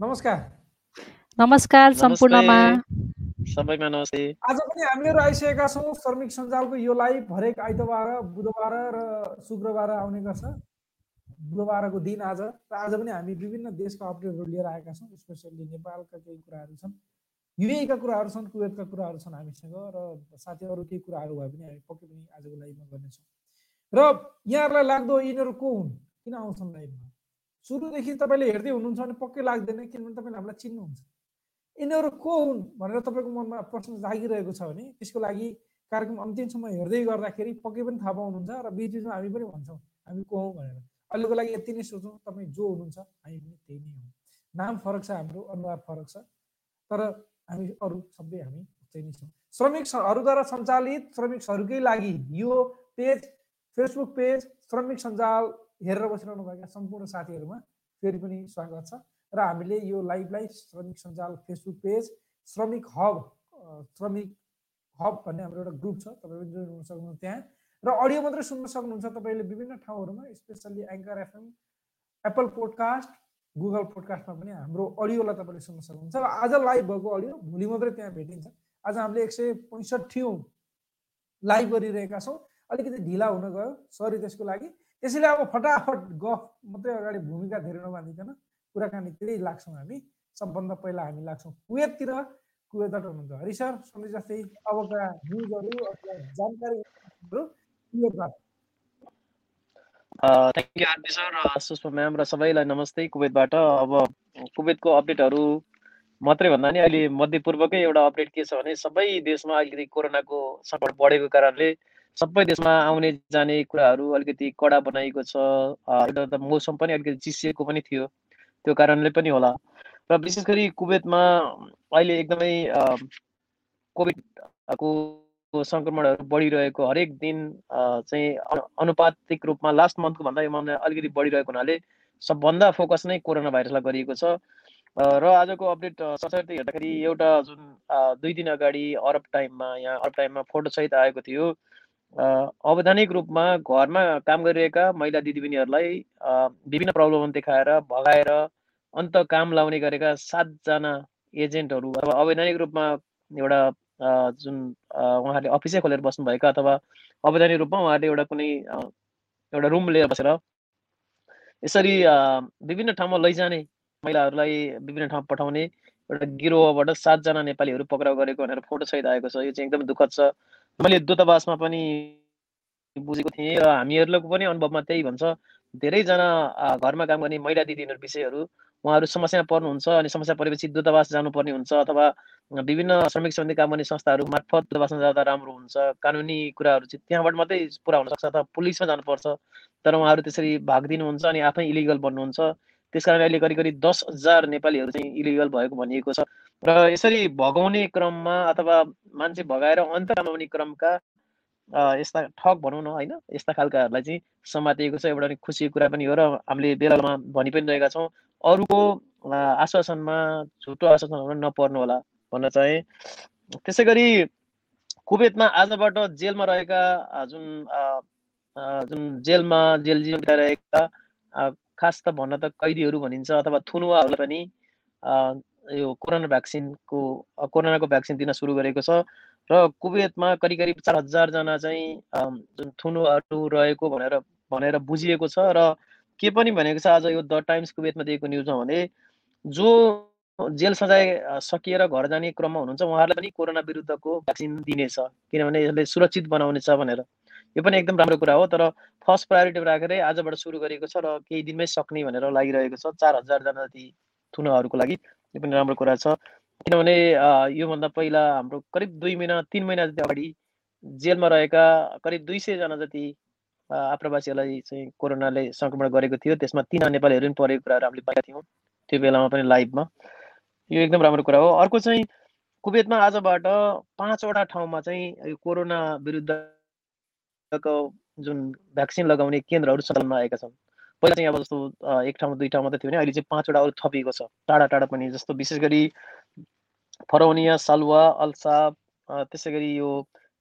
नमस्कार नमस्कार सम्पूर्णमा सबैमा नमस्ते आज पनि हामीहरू आइसकेका छौँ श्रमिक सञ्जालको यो लाइभ हरेक आइतबार बुधबार र शुक्रबार आउने गर्छ बुधबारको दिन आज र आज पनि हामी विभिन्न देशका अपडेटहरू लिएर आएका छौँ स्पेसल्ली नेपालका केही कुराहरू छन् युएका कुराहरू छन् कुवेतका कुराहरू छन् हामीसँग र साथै अरू केही कुराहरू भए पनि हामी पक्कै पनि आजको लाइभमा गर्नेछौँ र यहाँहरूलाई लाग्दो यिनीहरू को हुन् किन आउँछन् लाइभमा सुरुदेखि तपाईँले हेर्दै हुनुहुन्छ भने पक्कै लाग्दैन किनभने तपाईँले हामीलाई चिन्नुहुन्छ। यिनीहरू को हुन् भनेर तपाईँको मनमा प्रश्न जागिरहेको छ भने त्यसको लागि कार्यक्रम अन्तिमसम्म हेर्दै गर्दाखेरि पक्कै पनि थाहा पाउनुहुन्छ र बिचमा हामी पनि भन्छौँ हामी को हौँ भनेर। अहिलेको लागि यति नै सोचौँ तपाईँ जो हुनुहुन्छ हामी पनि त्यही नै हौँ। नाम फरक छ हाम्रो अनुहार फरक छ तर हामी अरू सबै हामी उस्तै नै छौँ। श्रमिकहरूद्वारा सञ्चालित श्रमिकहरूकै लागि यो पेज फेसबुक पेज श्रमिक सञ्जाल हेरेर बसिरहनुभएका सम्पूर्ण साथीहरूमा फेरि पनि स्वागत छ। र हामीले यो लाइभलाई Shramik Sanjal Facebook page Shramik hub Shramik hub भन्ने हाम्रो एउटा ग्रुप छ। तपाईँ पनि जोइन हुन सक्नुहुन्छ त्यहाँ। र अडियो मात्रै सुन्न सक्नुहुन्छ तपाईँले विभिन्न ठाउँहरूमा specially Anchor FM Apple podcast Google पोडकास्टमा पनि हाम्रो अडियोलाई तपाईँले सुन्न सक्नुहुन्छ। र आज लाइभ भएको अडियो भोलि मात्रै त्यहाँ भेटिन्छ। आज हामीले एक सय पैँसठी लाइभ गरिरहेका छौँ। अलिकति ढिला हुन गयो। सरी त्यसको लागि। त्यसैले अब फटाफट गफ मात्रै अगाडि भूमिका धेरै नबाँधिकन कुराकानीतिरै लाग्छौँ हामी। सबभन्दा पहिला हामी लाग्छौँ कुवेततिर। कुवेतबाट हुनुहुन्छ हरि सर सधैँ जस्तै अबका न्युजहरू कुवेतबाट। Thank you RB sir Sushma ma'am र सबैलाई नमस्ते। कुवेतबाट अब कुवेतको अपडेटहरू मात्रै भन्दा नि अहिले मध्यपूर्वकै एउटा अपडेट के छ भने सबै देशमा अलिकति कोरोनाको सङ्कट बढेको कारणले सबै देशमा आउने जाने कुराहरू अलिकति कडा बनाइएको छ। एउटा त मौसम पनि अलिकति चिसिएको पनि थियो त्यो कारणले पनि होला। र विशेष गरी कुवेतमा अहिले एकदमै कोभिडको सङ्क्रमणहरू बढिरहेको हरेक दिन चाहिँ अनुपातिक रूपमा लास्ट मन्थको भन्दा यो मन्थ अलिकति बढिरहेको हुनाले सबभन्दा फोकस नै कोरोना भाइरसलाई गरिएको छ। र आजको अपडेट सशर्त हेर्दाखेरि एउटा जुन दुई दिन अगाडि अरब टाइममा यहाँ अरब टाइममा फोटोसहित आएको थियो। अवैधानिक रूपमा घरमा काम गरिरहेका महिला दिदीबहिनीहरूलाई विभिन्न प्रब्लम देखाएर भगाएर अन्त काम लाउने गरेका सातजना एजेन्टहरू अथवा अवैधानिक रूपमा एउटा जुन उहाँहरूले अफिसै खोलेर बस्नुभएका अथवा अवैधानिक रूपमा उहाँहरूले एउटा कुनै एउटा रुम लिएर बसेर यसरी विभिन्न ठाउँमा लैजाने महिलाहरूलाई विभिन्न ठाउँमा पठाउने एउटा गिरोहबाट सातजना नेपालीहरू पक्राउ गरेको भनेर फोटो सहित आएको छ। यो चाहिँ एकदम दुःखद छ। मैले दूतावासमा पनि बुझेको थिएँ र हामीहरूको पनि अनुभवमा त्यही भन्छ। धेरैजना घरमा काम गर्ने महिला दिदीहरू विषयहरू उहाँहरू समस्यामा पर्नुहुन्छ अनि समस्या परेपछि दूतावास जानुपर्ने हुन्छ अथवा विभिन्न श्रमिक सम्बन्धी काम गर्ने संस्थाहरू मार्फत दूतावासमा जाँदा राम्रो हुन्छ। कानुनी कुराहरू चाहिँ त्यहाँबाट मात्रै पुरा हुनसक्छ अथवा पुलिसमा जानुपर्छ। तर उहाँहरू त्यसरी भाग दिनुहुन्छ अनि आफै इलिगल बन्नुहुन्छ। त्यस कारण अहिले करिब करिब दस हजार नेपालीहरू चाहिँ इलिगल भएको भनिएको छ। र यसरी भगाउने क्रममा अथवा मान्छे भगाएर अन्त कमाउने क्रमका यस्ता ठग भनौँ न होइन यस्ता खालकाहरूलाई चाहिँ समातिएको छ। एउटा खुसीको कुरा पनि हो र हामीले बेलामा भनि पनि रहेका छौँ। अरूको आश्वासनमा झुटो आश्वासन हुन नपर्नु होला भन्न चाहे। त्यसै गरी कुवेतमा आजबाट जेलमा रहेका जुन जुन जेलमा जेल जीवन बिताइरहेका खास त भन्न त कैदीहरू भनिन्छ अथवा थुनुवाहरूलाई पनि यो कोरोना भ्याक्सिनको कोरोनाको भ्याक्सिन दिन सुरु गरेको छ। र कुवेतमा करिब करिब चार हजारजना चाहिँ जुन थुनुहरू रहेको भनेर भनेर बुझिएको छ। र के पनि भनेको छ आज यो द टाइम्स कुवेतमा दिएको न्युजमा भने जो जेल सजाय सकिएर घर जाने क्रममा हुनुहुन्छ उहाँहरूलाई पनि कोरोना विरुद्धको भ्याक्सिन दिनेछ। किनभने यसले सुरक्षित बनाउनेछ भनेर। यो पनि एकदम राम्रो कुरा हो तर फर्स्ट प्रायोरिटी राखेरै आजबाट सुरु गरेको छ र केही दिनमै सक्ने भनेर लागिरहेको छ। चार हजारजना जति थुनहरूको लागि यो पनि राम्रो कुरा छ। किनभने योभन्दा पहिला हाम्रो करिब दुई महिना तिन महिना जति अगाडि जेलमा रहेका करिब दुई सयजना जति आप्रवासीहरूलाई चाहिँ कोरोनाले सङ्क्रमण गरेको थियो त्यसमा तिन नेपालीहरू पनि परेको कुराहरू हामीले पाएका थियौँ त्यो बेलामा पनि लाइभमा। यो एकदम राम्रो कुरा हो। अर्को चाहिँ कुवेतमा आजबाट पाँचवटा ठाउँमा चाहिँ यो कोरोना विरुद्धको जुन भ्याक्सिन लगाउने केन्द्रहरू सञ्चालनमा आएका छन्। पहिला चाहिँ अब जस्तो एक ठाउँ दुई ठाउँ मात्रै थियो भने अहिले चाहिँ पाँचवटा अरू थपिएको छ। टाढा टाढा पनि जस्तो विशेष गरी फरौनिया सालुवा अल्साब त्यसै गरी यो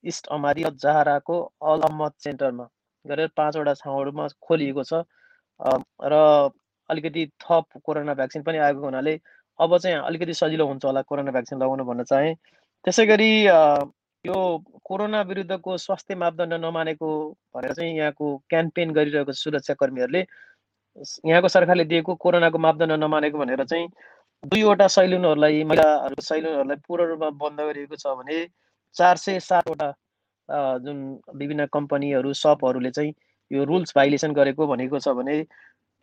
इस्ट अमारी र जहाराको अल अहमद सेन्टरमा गरेर पाँचवटा ठाउँहरूमा खोलिएको छ। र अलिकति थप कोरोना भ्याक्सिन पनि आएको हुनाले अब चाहिँ अलिकति सजिलो हुन्छ होला कोरोना भ्याक्सिन लगाउनु भन्न चाहे। त्यसै गरी यो कोरोना विरुद्धको स्वास्थ्य मापदण्ड नमानेको भनेर चाहिँ यहाँको क्याम्पेन गरिरहेको सुरक्षाकर्मीहरूले यहाँको सरकारले दिएको कोरोनाको मापदण्ड नमानेको भनेर चाहिँ दुईवटा सैलुनहरूलाई महिलाहरूको सैलुनहरूलाई पूर्ण रूपमा बन्द गरिएको छ भने चार सय सातवटा जुन विभिन्न कम्पनीहरू सपहरूले चाहिँ यो रुल्स भाइलेसन गरेको भनेको छ भने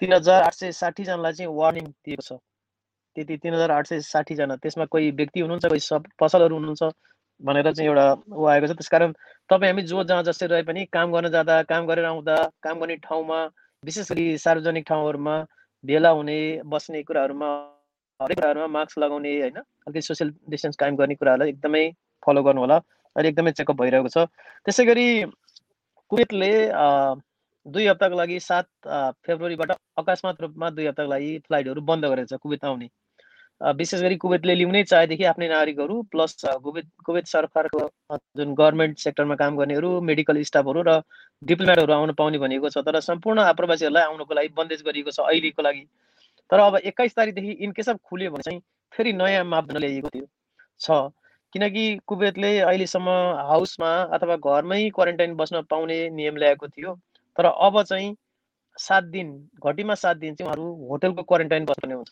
तिन हजार आठ सय साठीजनालाई चाहिँ वार्निङ दिएको छ। त्यति तिन हजार आठ सय साठीजना त्यसमा कोही व्यक्ति हुनुहुन्छ कोही सब पसलहरू हुनुहुन्छ भनेर चाहिँ एउटा ऊ आएको छ। त्यसकारण तपाईँ हामी जो जहाँ जसरी रहे पनि काम गर्न जाँदा काम गरेर आउँदा काम गर्ने ठाउँमा विशेष गरी सार्वजनिक ठाउँहरूमा भेला हुने बस्ने कुराहरूमा हरेक कुराहरूमा मास्क लगाउने होइन अलिकति सोसियल डिस्टेन्स कायम गर्ने कुराहरूलाई एकदमै फलो गर्नु होला अहिले एकदमै चेकअप भइरहेको छ। त्यसै गरी कुवेतले दुई हप्ताको लागि सात फेब्रुअरीबाट अकस्मात रूपमा दुई हप्ताको लागि फ्लाइटहरू बन्द गरेको छ। कुवेत आउने। विशेष गरी कुवेतले लिउनै चाहेदेखि आफ्नै नागरिकहरू प्लस कुवेत कुवेत सरकारको जुन गभर्मेन्ट सेक्टरमा काम गर्नेहरू मेडिकल स्टाफहरू र डिप्लोमेटहरू आउन पाउने भनेको छ। तर सम्पूर्ण आप्रवासीहरूलाई आउनको लागि बन्देज गरिएको छ अहिलेको लागि। तर अब एक्काइस तारिकदेखि इनकेस अफ खुल्यो भने चाहिँ फेरि नयाँ मापदण्ड ल्याइएको थियो छ। किनकि कुवेतले अहिलेसम्म हाउसमा अथवा घरमै क्वारेन्टाइन बस्न पाउने नियम ल्याएको थियो। तर अब चाहिँ सात दिन घटीमा सात दिन चाहिँ उहाँहरू होटलको क्वारेन्टाइन बस्ने हुन्छ।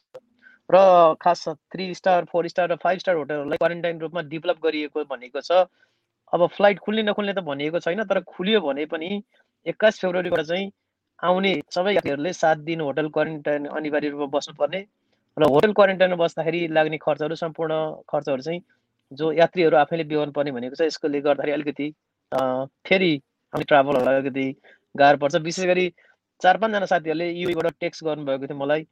र खास थ्री स्टार फोर स्टार र फाइभ स्टार होटलहरूलाई क्वारेन्टाइन रूपमा डेभलप गरिएको भनेको छ। अब फ्लाइट खुल्ने नखुल्ने त भनिएको छैन तर खुल्यो भने पनि एक्काइस फेब्रुअरीबाट चाहिँ आउने सबै यात्रीहरूले सात दिन होटल क्वारेन्टाइन अनिवार्य रूपमा बस्नुपर्ने र होटल क्वारेन्टाइनमा बस्दाखेरि लाग्ने खर्चहरू सम्पूर्ण खर्चहरू चाहिँ जो यात्रीहरू आफैले बिहोर्नु पर्ने भनेको छ यसकोले गर्दाखेरि अलिकति फेरि ट्राभलहरूलाई अलिकति गाह्रो पर्छ। विशेष गरी चार पाँचजना साथीहरूले युबाट टेक्स्ट गर्नुभएको थियो मलाई।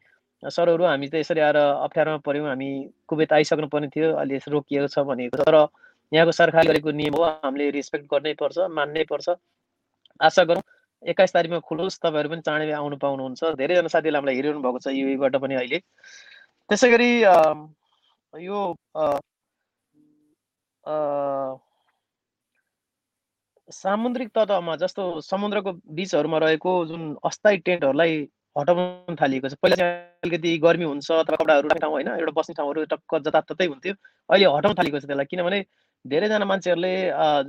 सरहरू हामी त यसरी आएर अप्ठ्यारोमा पऱ्यौँ हामी कुवेत आइसक्नु पर्ने थियो अहिले रोकिएको छ भनेको तर यहाँको सरकारले गरेको नियम हो हामीले रेस्पेक्ट गर्नै पर्छ मान्नै पर्छ। आशा गरौँ एक्काइस तारिकमा खुलोस् तपाईँहरू पनि चाँडै आउनु पाउनुहुन्छ। धेरैजना साथीहरूले हामीलाई हेरिरहनु भएको छ युबाट पनि अहिले। त्यसै गरी यो सामुद्रिक तटमा जस्तो समुद्रको बिचहरूमा रहेको जुन अस्थायी टेन्टहरूलाई हटाउन थालिएको छ। पहिला चाहिँ अलिकति गर्मी हुन्छ अथवा कपडाहरू राख्ने ठाउँ होइन एउटा बस्ने ठाउँहरू टक्क जताततै हुन्थ्यो। अहिले हटाउन थालेको छ त्यसलाई किनभने धेरैजना मान्छेहरूले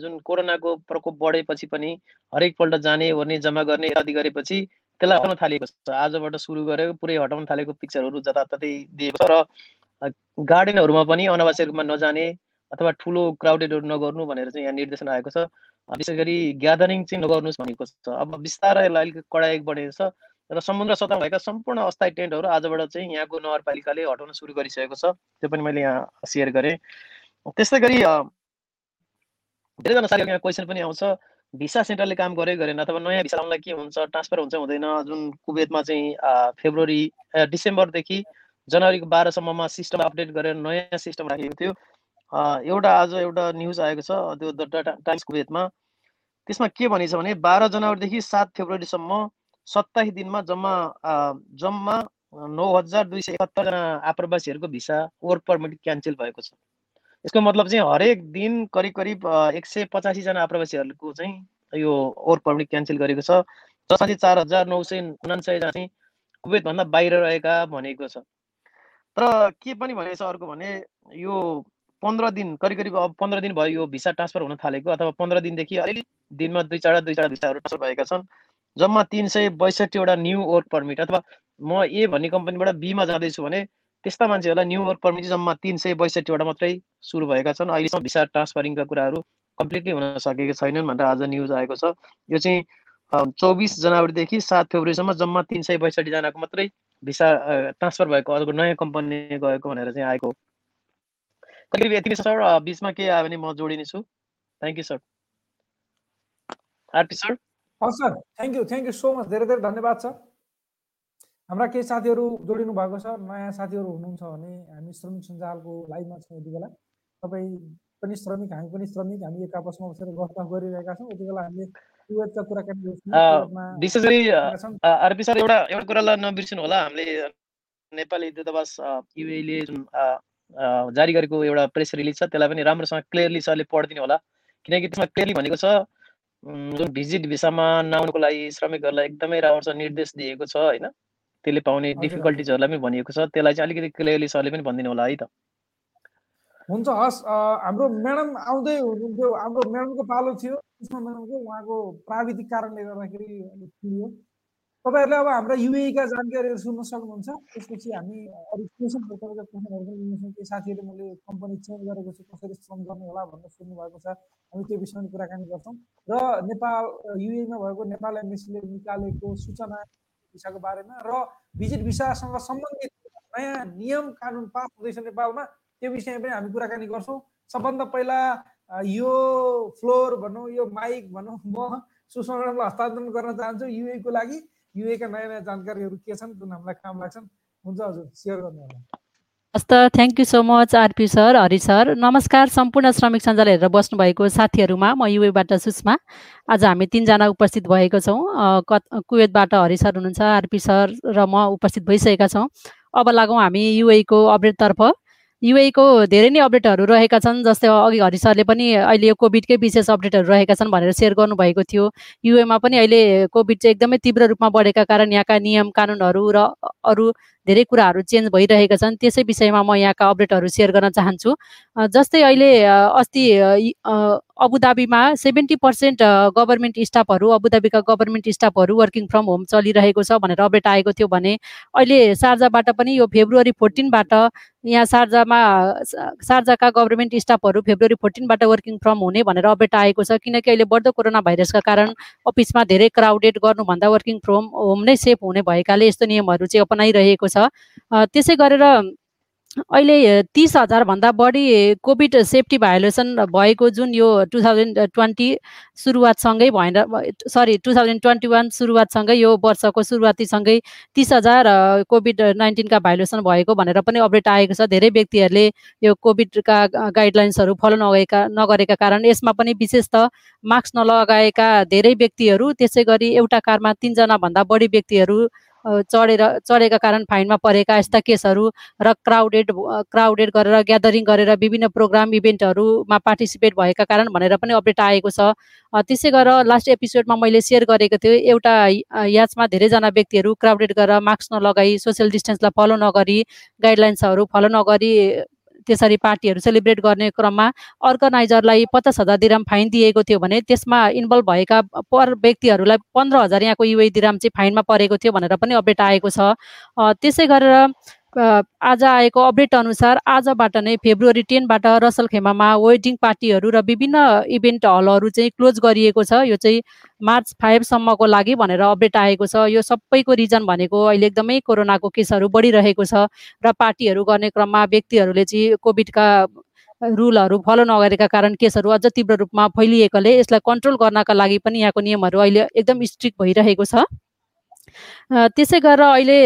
जुन कोरोनाको प्रकोप बढेपछि पनि हरेकपल्ट जाने ओर्ने जम्मा गर्ने आदि गरेपछि त्यसलाई हटाउन थालिएको छ। आजबाट सुरु गरेको पुरै हटाउन थालेको पिक्चरहरू जताततै दिएको छ र गार्डनहरूमा पनि अनावश्यक रूपमा नजाने अथवा ठुलो क्राउडेडहरू नगर्नु भनेर चाहिँ यहाँ निर्देशन आएको छ। विशेष गरी ग्यादरिङ चाहिँ नगर्नुहोस् भनेको छ। अब बिस्तारै यसलाई अलिक कडाइ बढेको छ। र समुद्र सतहमा भएका सम्पूर्ण अस्थायी टेन्टहरू आजबाट चाहिँ यहाँको नगरपालिकाले हटाउन सुरु गरिसकेको छ। त्यो पनि मैले यहाँ सेयर गरेँ। त्यस्तै गरी धेरैजना साथीहरू यहाँ क्वेसन पनि आउँछ। भिसा सेन्टरले काम गरे गरेन अथवा नयाँ भिसा आउनलाई के हुन्छ ट्रान्सफर हुन्छ हुँदैन। जुन कुवेतमा चाहिँ फेब्रुअरी डिसेम्बरदेखि जनवरीको बाह्रसम्ममा सिस्टम अपडेट गरेर नयाँ सिस्टम राखेको थियो। एउटा आज एउटा न्युज आएको छ त्यो द टाइम्स कुवेतमा। त्यसमा के भनिन्छ भने बाह्र जनवरीदेखि सात फेब्रुअरीसम्म सत्ताइस दिनमा जम्मा जम्मा नौ हजार दुई सय एकहत्तरजना आप्रवासीहरूको भिसा वर्क पर्मिट क्यान्सल भएको छ। यसको मतलब चाहिँ हरेक दिन करिब करिब एक सय पचासीजना आप्रवासीहरूको चाहिँ यो वर्क पर्मिट क्यान्सल गरेको छ। जसमा चाहिँ चार हजार नौ सय उनासयजना चाहिँ कुवेतभन्दा बाहिर रहेका भनेको छ। तर के पनि भनेको छ अर्को भने यो पन्ध्र दिन करिब करिब अब पन्ध्र दिन भयो यो भिसा ट्रान्सफर हुन थालेको अथवा पन्ध्र दिनदेखि अलिअलि दिनमा दुई चारवटा दुई चारवटा भिसाहरू ट्रान्सफर भएका छन्। जम्मा तिन सय बैसठीवटा न्यू वर्क पर्मिट अथवा म ए भन्ने कम्पनीबाट बीमा जाँदैछु भने त्यस्ता मान्छेहरूलाई न्यू वर्क पर्मिट जम्मा तिन सय बैसठीवटा मात्रै सुरु भएका छन्। अहिलेसम्म भिसा ट्रान्सफरिङका कुराहरू कम्प्लिटली हुन सकेका छैनन् भनेर आज न्युज आएको छ। यो चाहिँ चौबिस जनवरीदेखि सात फेब्रुअरीसम्म जम्मा तिन सय बैसठीजनाको मात्रै भिसा ट्रान्सफर भएको अर्को नयाँ कम्पनी गएको भनेर चाहिँ आएको करिब यति सर बिचमा के आयो भने म जोडिनेछु thank you sir RT sir हस् sir thank you thank you so much धेरै धेरै धन्यवाद छ हाम्रा केही साथीहरू जोडिनु भएको छ? नयाँ साथीहरू हुनुहुन्छ भने हामी श्रमिक सञ्जालको लाइभमा छौँ यति बेला। तपाईँ पनि श्रमिक हामी पनि श्रमिक हामी एक आपसमा बसेर गफबाफ गरिरहेका छौँ। यति बेला हामीले विशेष गरी आरपी सर एउटा एउटा कुरालाई नबिर्सिनु होला। हामीले नेपाली दूतावास युएले जुन जारी गरेको एउटा प्रेस रिलिज छ त्यसलाई पनि राम्रोसँग क्लियरली सरले पढिदिनु होला। किनकि त्यसमा क्लियरली भनेको छ जुन भिजिट भिसामा नआउनुको लागि श्रमिकहरूलाई एकदमै राम्रो निर्देश दिएको छ होइन? त्यसले पाउने डिफिकल्टिजहरूलाई पनि भनिएको छ। त्यसलाई चाहिँ अलिकति क्लियरली सरले पनि भनिदिनु होला है त। हुन्छ हस् हाम्रो म्याडम आउँदै हुनुहुन्थ्यो। हाम्रो म्याडमको पालो थियो। उहाँको प्राविधिक कारणले गर्दाखेरि तपाईँहरूले अब हाम्रा युएका जानकारीहरू सुन्न सक्नुहुन्छ। त्यसपछि हामी अरू क्वेसन क्वेसनहरू पनि लिन्छौँ। त्यो साथीहरूले मैले कम्पनी चेन्ज गरेको छु कसरी श्रम गर्ने होला भनेर सुन्नुभएको छ। हामी त्यो विषयमा कुराकानी गर्छौँ। र नेपाल युएमा भएको नेपाल एमबिसीले निकालेको सूचना भिसाको बारेमा र भिजिट भिसासँग सम्बन्धित नयाँ नियम कानुन पास हुँदैछ नेपालमा त्यो विषयमा पनि हामी कुराकानी गर्छौँ। सबभन्दा पहिला यो फ्लोर भनौँ यो माइक भनौँ म सुषमालाई हस्तान्तरण गर्न चाहन्छु युएको लागि। युएका नयाँ नयाँ जानकारीहरू के छन् जुन हामीलाई काम लाग्छन् हुन्छ हजुर सेयर गर्नु होला। हस् त thank you so much RP sir Hari sir. नमस्कार सम्पूर्ण श्रमिक सञ्जाल हेरेर बस्नुभएको साथीहरूमा म युएबाट सुषमा। आज हामी तिनजना उपस्थित भएको छौँ। कुवेतबाट हरि सर हुनुहुन्छ आरपी सर र म उपस्थित भइसकेका छौँ। अब लागौँ हामी युएको अपडेटतर्फ युएको धेरै नै अपडेटहरू रहेका छन् जस्तै अघि हरि सरले पनि अहिले यो कोभिडकै विशेष अपडेटहरू रहेका छन् भनेर सेयर गर्नुभएको थियो। युएमा पनि अहिले कोभिड चाहिँ एकदमै तीव्र रूपमा बढेका कारण यहाँका नियम कानुनहरू र अरू धेरै कुराहरू चेन्ज भइरहेका छन्। त्यसै विषयमा म यहाँका अपडेटहरू सेयर गर्न चाहन्छु। जस्तै अहिले अस्ति अबुधाबीमा सेभेन्टी पर्सेन्ट गभर्मेन्ट स्टाफहरू अबुधाबीका गभर्मेन्ट स्टाफहरू वर्किङ फ्रम होम चलिरहेको छ भनेर अपडेट आएको थियो भने अहिले सार्जाबाट पनि यो फेब्रुअरी फोर्टिनबाट यहाँ सार्जामा सार्जाका गभर्मेन्ट स्टाफहरू फेब्रुअरी फोर्टिनबाट वर्किङ फ्रम हुने भनेर अपडेट आएको छ। किनकि अहिले बढ्दो कोरोना भाइरसका कारण अफिसमा धेरै क्राउडेड गर्नुभन्दा वर्किङ फ्रम होम नै सेफ हुने भएकाले यस्तो नियमहरू चाहिँ अपनाइरहेको छ। त्यसै गरेर अहिले तिस हजारभन्दा बढी कोभिड सेफ्टी भायोलेसन भएको जुन यो टु थाउजन्ड ट्वेन्टी सुरुवातसँगै भएन sorry two thousand twenty one सुरुवातसँगै यो वर्षको सुरुवातीसँगै तिस हजार कोभिड नाइन्टिनका भायोलेसन भएको भनेर पनि अपडेट आएको छ। धेरै व्यक्तिहरूले यो कोभिडका गाइडलाइन्सहरू फलो नगएका नगरेका कारण यसमा पनि विशेष त मास्क नलगाएका धेरै व्यक्तिहरू त्यसै गरी एउटा कारमा तिनजनाभन्दा बढी व्यक्तिहरू चढेर चढेका कारण फाइनमा परेका यस्ता केसहरू र क्राउडेड क्राउडेड गरेर ग्यादरिङ गरेर विभिन्न प्रोग्राम इभेन्टहरूमा पार्टिसिपेट भएका कारण भनेर पनि अपडेट आएको छ। त्यसै गरेर लास्ट एपिसोडमा मैले सेयर गरेको थिएँ एउटा याचमा धेरैजना व्यक्तिहरू क्राउडेड गरेर मास्क नलगाई सोसियल डिस्टेन्सलाई फलो नगरी गाइडलाइन्सहरू फलो नगरी त्यसरी पार्टीहरू सेलिब्रेट गर्ने क्रममा अर्गनाइजरलाई पचास हजार दिराम फाइन दिएको थियो भने त्यसमा इन्भल्भ भएका पर व्यक्तिहरूलाई पन्ध्र हजार यहाँको युए दिराम चाहिँ फाइनमा परेको थियो भनेर पनि अपडेट आएको छ। त्यसै गरेर आज आएको अपडेट अनुसार आजबाट नै फेब्रुअरी टेनबाट रसल खेमामा वेडिङ पार्टीहरू र विभिन्न इभेन्ट हलहरू चाहिँ क्लोज गरिएको छ। यो चाहिँ मार्च फाइभसम्मको लागि भनेर अपडेट आएको छ। यो सबैको रिजन भनेको अहिले एकदमै कोरोनाको केसहरू बढिरहेको छ र पार्टीहरू गर्ने क्रममा व्यक्तिहरूले चाहिँ कोभिडका रुलहरू फलो नगरेका कारण केसहरू अझ तीव्र रूपमा फैलिएकोले यसलाई कन्ट्रोल गर्नका लागि पनि यहाँको नियमहरू अहिले एकदम स्ट्रिक्ट भइरहेको छ। त्यसै गरेर अहिले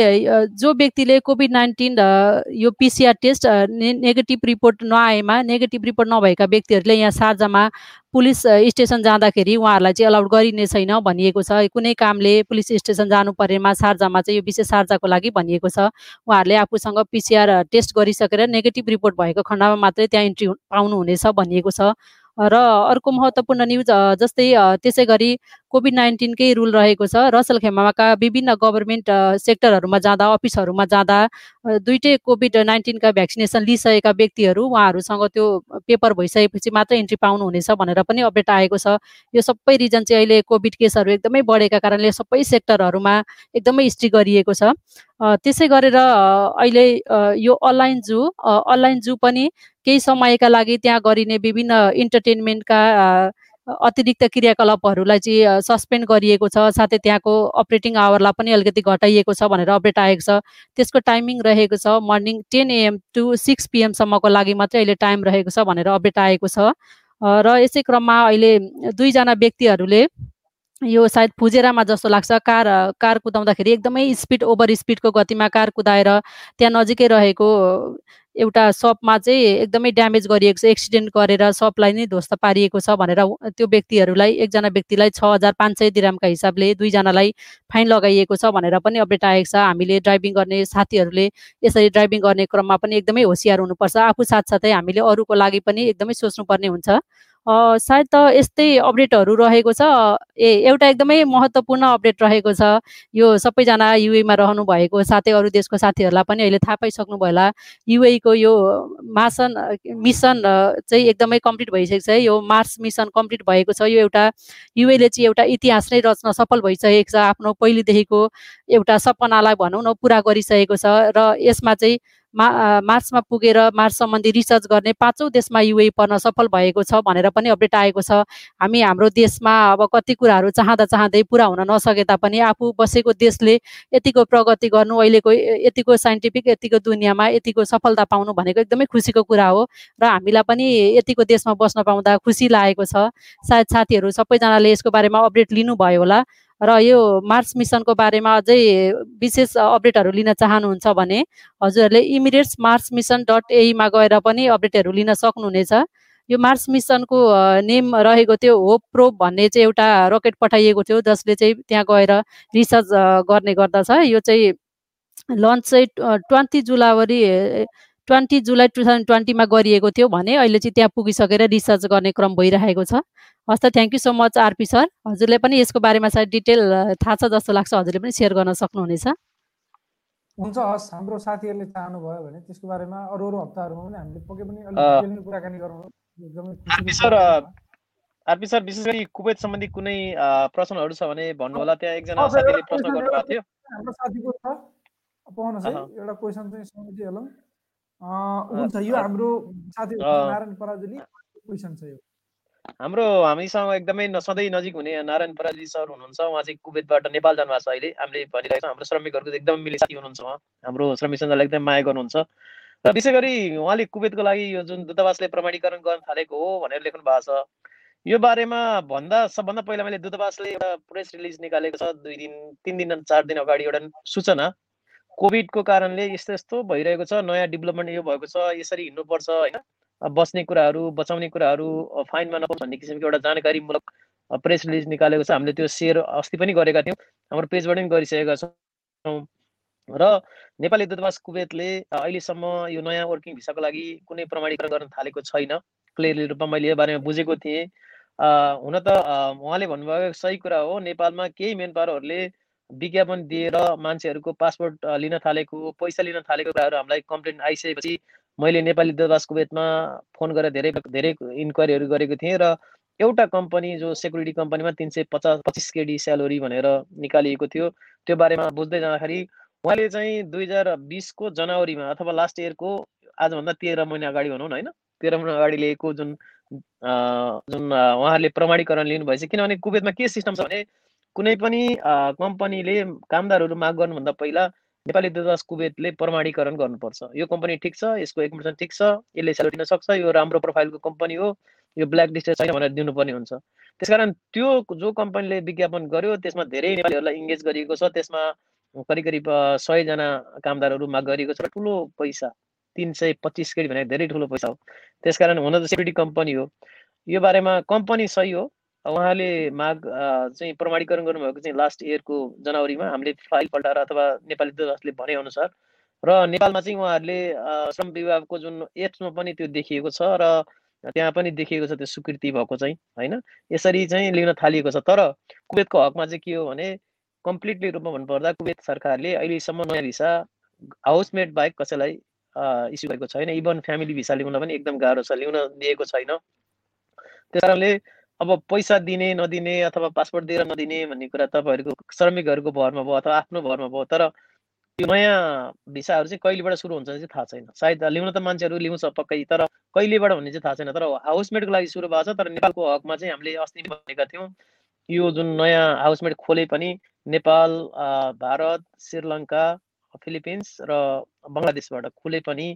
जो व्यक्तिले कोभिड नाइन्टिन यो पिसिआर टेस्ट नेगेटिभ रिपोर्ट नआएमा नेगेटिभ रिपोर्ट नभएका व्यक्तिहरूले यहाँ सार्जामा पुलिस स्टेसन जाँदाखेरि उहाँहरूलाई चाहिँ अलाउड गरिने छैन भनिएको छ। कुनै कामले पुलिस स्टेसन जानु परेमा सार्जामा चाहिँ यो विशेष सार्जाको लागि भनिएको छ। उहाँहरूले आफूसँग पिसिआर टेस्ट गरिसकेर नेगेटिभ रिपोर्ट भएको खण्डमा मात्रै त्यहाँ इन्ट्री पाउनुहुनेछ भनिएको छ। र अर्को महत्त्वपूर्ण न्युज जस्तै त्यसै गरी कोभिड नाइन्टिनकै रुल रहेको छ। रसल खेमाका विभिन्न गभर्मेन्ट सेक्टरहरूमा जाँदा अफिसहरूमा जाँदा दुइटै कोभिड नाइन्टिनका भ्याक्सिनेसन लिइसकेका व्यक्तिहरू उहाँहरूसँग त्यो पेपर भइसकेपछि मात्रै इन्ट्री पाउनुहुनेछ भनेर पनि अपडेट आएको छ। यो सबै रिजन चाहिँ अहिले कोभिड केसहरू एकदमै बढेका कारणले सबै सेक्टरहरूमा एकदमै स्ट्रिक गरिएको छ। त्यसै गरेर अहिले यो अनलाइन जू अनलाइन जू पनि केही समयका लागि त्यहाँ गरिने विभिन्न इन्टरटेनमेन्टका अतिरिक्त क्रियाकलापहरूलाई चाहिँ सस्पेन्ड गरिएको छ साथै त्यहाँको अपरेटिङ आवरलाई पनि अलिकति घटाइएको छ भनेर अपडेट आएको छ। त्यसको टाइमिङ रहेको छ morning ten AM to six पिएमसम्मको लागि मात्रै अहिले टाइम रहेको छ भनेर अपडेट आएको छ। र यसै क्रममा अहिले दुईजना व्यक्तिहरूले यो सायद फुजेरामा जस्तो लाग्छ कार कार कुदाउँदाखेरि एकदमै स्पिड ओभर स्पिडको गतिमा कार कुदाएर त्यहाँ नजिकै रहेको एउटा सपमा चाहिँ एकदमै ड्यामेज गरिएको छ एक्सिडेन्ट गरेर सपलाई नै ध्वस्त पारिएको छ भनेर त्यो व्यक्तिहरूलाई एकजना व्यक्तिलाई छ हजार पाँच सय दिरामका हिसाबले दुईजनालाई फाइन लगाइएको छ भनेर पनि अपडेट आएको छ। हामीले ड्राइभिङ गर्ने साथीहरूले यसरी ड्राइभिङ गर्ने क्रममा पनि एकदमै होसियार हुनुपर्छ। आफू साथसाथै हामीले अरूको लागि पनि एकदमै सोच्नुपर्ने हुन्छ। सायद त यस्तै अपडेटहरू रहेको छ। ए एउटा एकदमै महत्त्वपूर्ण अपडेट रहेको छ। यो सबैजना युएमा रहनु भएको साथै अरू देशको साथीहरूलाई पनि अहिले थाहा पाइसक्नु भयो होला। युएको यो मासन मिसन चाहिँ एकदमै कम्प्लिट भइसकेको छ। यो मार्स मिसन कम्प्लिट भएको छ। यो एउटा युएले चाहिँ एउटा इतिहास नै रच्न सफल भइसकेको छ। आफ्नो पहिलेदेखिको एउटा सपनालाई भनौँ न पुरा गरिसकेको छ। र यसमा चाहिँ मा मार्चमा पुगेर मार्च सम्बन्धी रिसर्च गर्ने पाँचौँ देशमा युए पर्न सफल भएको छ भनेर पनि अपडेट आएको छ। हामी हाम्रो देशमा अब कति कुराहरू चाहँदा चाहँदै पुरा हुन नसके तापनि आफू बसेको देशले यतिको प्रगति गर्नु अहिलेको यतिको साइन्टिफिक यतिको दुनियाँमा यतिको सफलता पाउनु भनेको एकदमै खुसीको कुरा हो र हामीलाई पनि यतिको देशमा बस्न पाउँदा खुसी लागेको छ। सायद साथीहरू सबैजनाले यसको बारेमा अपडेट लिनुभयो होला। र यो मार्स मिसनको बारेमा अझै विशेष अपडेटहरू लिन चाहनुहुन्छ भने हजुरहरूले इमिडिएट्स मार्स मिसन डट एईमा गएर पनि अपडेटहरू लिन सक्नुहुनेछ। यो मार्स मिसनको नेम रहेको थियो होप प्रोब भन्ने चाहिँ एउटा रकेट पठाइएको थियो जसले चाहिँ त्यहाँ गएर रिसर्च गर्ने गर्दछ। यो चाहिँ लन्च चाहिँ ट्वेन्टी जुलावरी ट्वेन्टी जुलाई टु थाउजन्ड ट्वेन्टीमा गरिएको थियो भने अहिले चाहिँ त्यहाँ पुगिसकेर रिसर्च गर्ने क्रम भइरहेको छ। हस् त thank you so much RP sir. हजुरले पनि यसको बारेमा सायद डिटेल थाहा छ जस्तो लाग्छ। हजुरले पनि सेयर गर्न सक्नुहुनेछ। हुन्छ हस् हाम्रो साथीहरूले चाहनुभयो भने त्यसको बारेमा अरू अरू हप्ताहरूमा पनि हामीले पक्कै पनि अलिक कुराकानी गरौँ। एकदमै सर आरपी सर विशेष गरी कुवेत सम्बन्धी कुनै प्रश्नहरू छ भने भन्नु होला त्यहाँ एकजना साथीले प्रश्न गर्नुभएको थियो। हाम्रो साथीको छ। पाउनुहोस् है। एउटा क्वेसन चाहिँ सम्झिहालौँ हुन्छ यो हाम्रो साथी नारायण पराजुली क्वेसन छ यो। हाम्रो हामीसँग एकदमै सधैँ नजिक हुने नारायण पराजी सर हुनुहुन्छ। उहाँ चाहिँ कुवेतबाट नेपाल जानुभएको छ अहिले। हामीले भनिरहेको छौँ हाम्रो श्रमिकहरूको एकदमै मिले साथी हुनुहुन्छ उहाँ। हाम्रो श्रमिक सञ्जाललाई एकदमै माया गर्नुहुन्छ। र विशेष गरी उहाँले कुवेतको लागि यो जुन दूतावासले प्रमाणीकरण गर्न थालेको हो भनेर लेख्नु भएको छ। यो बारेमा भन्दा सबभन्दा पहिला मैले दूतावासले एउटा प्रेस रिलिज निकालेको छ। दुई दिन तिन दिन चार दिन अगाडि एउटा सूचना। कोभिडको कारणले यस्तो यस्तो भइरहेको छ नयाँ डेभलपमेन्ट यो भएको छ यसरी हिँड्नुपर्छ होइन? बस्ने कुराहरू बचाउने कुराहरू फाइनमा नपाउँ भन्ने किसिमको एउटा जानकारीमूलक प्रेस रिलिज निकालेको छ। हामीले त्यो सेयर अस्ति पनि गरेका थियौँ हाम्रो पेजबाट पनि गरिसकेका छौँ। र नेपाली दूतावास कुवेतले अहिलेसम्म यो नयाँ वर्किङ भिसाको लागि कुनै प्रमाणीकरण गर्न थालेको छैन। क्लियरली रूपमा मैले यो बारेमा बुझेको थिएँ। हुन त उहाँले भन्नुभयो सही कुरा हो। नेपालमा केही मेन पावरहरूले विज्ञापन दिएर मान्छेहरूको पासपोर्ट लिन थालेको पैसा लिन थालेको कुराहरू हामीलाई कम्प्लेन आइसकेपछि मैले नेपाली दूतावास कुवेतमा फोन गरेर धेरै धेरै इन्क्वायरीहरू गरेको थिएँ र एउटा कम्पनी जो सेक्युरिटी कम्पनीमा तिन सय पचास पच्चिस केडी स्यालेरी भनेर निकालिएको थियो त्यो बारेमा बुझ्दै जाँदाखेरि उहाँले चाहिँ दुई हजार बिसको जनवरीमा अथवा लास्ट इयरको आजभन्दा तेह्र महिना अगाडि भनौँ न होइन? तेह्र महिना अगाडि लिएको जुन जुन उहाँहरूले प्रमाणीकरण लिनुभएछ। किनभने कुवेतमा के सिस्टम छ भने कुनै पनि कम्पनीले कामदारहरू माग गर्नुभन्दा पहिला नेपाली दूतावास कुवेतले प्रमाणीकरण गर्नुपर्छ। यो कम्पनी ठिक छ यसको इन्फर्मेसन ठिक छ यसले स्यालेरी दिन सक्छ यो राम्रो प्रोफाइलको कम्पनी हो यो ब्ल्याक लिस्टेड छैन भनेर दिनुपर्ने हुन्छ। त्यसकारण त्यो जो कम्पनीले विज्ञापन गर्यो त्यसमा धेरै नेपालीहरूलाई इङ्गेज गरिएको छ त्यसमा करिब करिब सयजना कामदारहरू माग गरिएको छ ठुलो पैसा तिन सय पच्चिस केडी भनेको धेरै ठुलो पैसा हो। त्यसकारण हुन त सेक्युरिटी कम्पनी हो। यो बारेमा कम्पनी सही हो उहाँले माग चाहिँ प्रमाणीकरण गर्नुभएको चाहिँ लास्ट इयरको जनवरीमा हामीले फाइल पल्टाएर अथवा नेपाली दूतावासले भनेअनुसार र नेपालमा चाहिँ उहाँहरूले श्रम विभागको जुन एप्समा पनि त्यो देखिएको छ र त्यहाँ पनि देखिएको छ त्यो स्वीकृति भएको चाहिँ होइन? यसरी चाहिँ लिन थालिएको छ। तर कुवेतको हकमा चाहिँ के हो भने कम्प्लिटली रूपमा भन्नुपर्दा कुवेत सरकारले अहिलेसम्म नयाँ भिसा हाउसमेट बाहेक कसैलाई इस्यु गरेको छैन। इभन फ्यामिली भिसा ल्याउन पनि एकदम गाह्रो छ। ल्याउन दिएको छैन। त्यस कारणले अब पैसा दिने नदिने अथवा पासपोर्ट दिएर नदिने भन्ने कुरा तपाईँहरूको श्रमिकहरूको भरमा भयो अथवा आफ्नो भरमा भयो तर त्यो नयाँ भिसाहरू चाहिँ कहिलेबाट सुरु हुन्छ चाहिँ थाहा छैन। सायद ल्याउन त मान्छेहरू ल्याउँछ पक्कै तर कहिलेबाट भन्ने चाहिँ थाहा छैन। तर हाउसमेटको लागि सुरु भएको छ तर नेपालको हकमा चाहिँ हामीले अस्ति भनेका थियौँ यो जुन नयाँ हाउसमेट खोले पनि नेपाल भारत श्रीलङ्का फिलिपिन्स र बङ्गलादेशबाट खुले पनि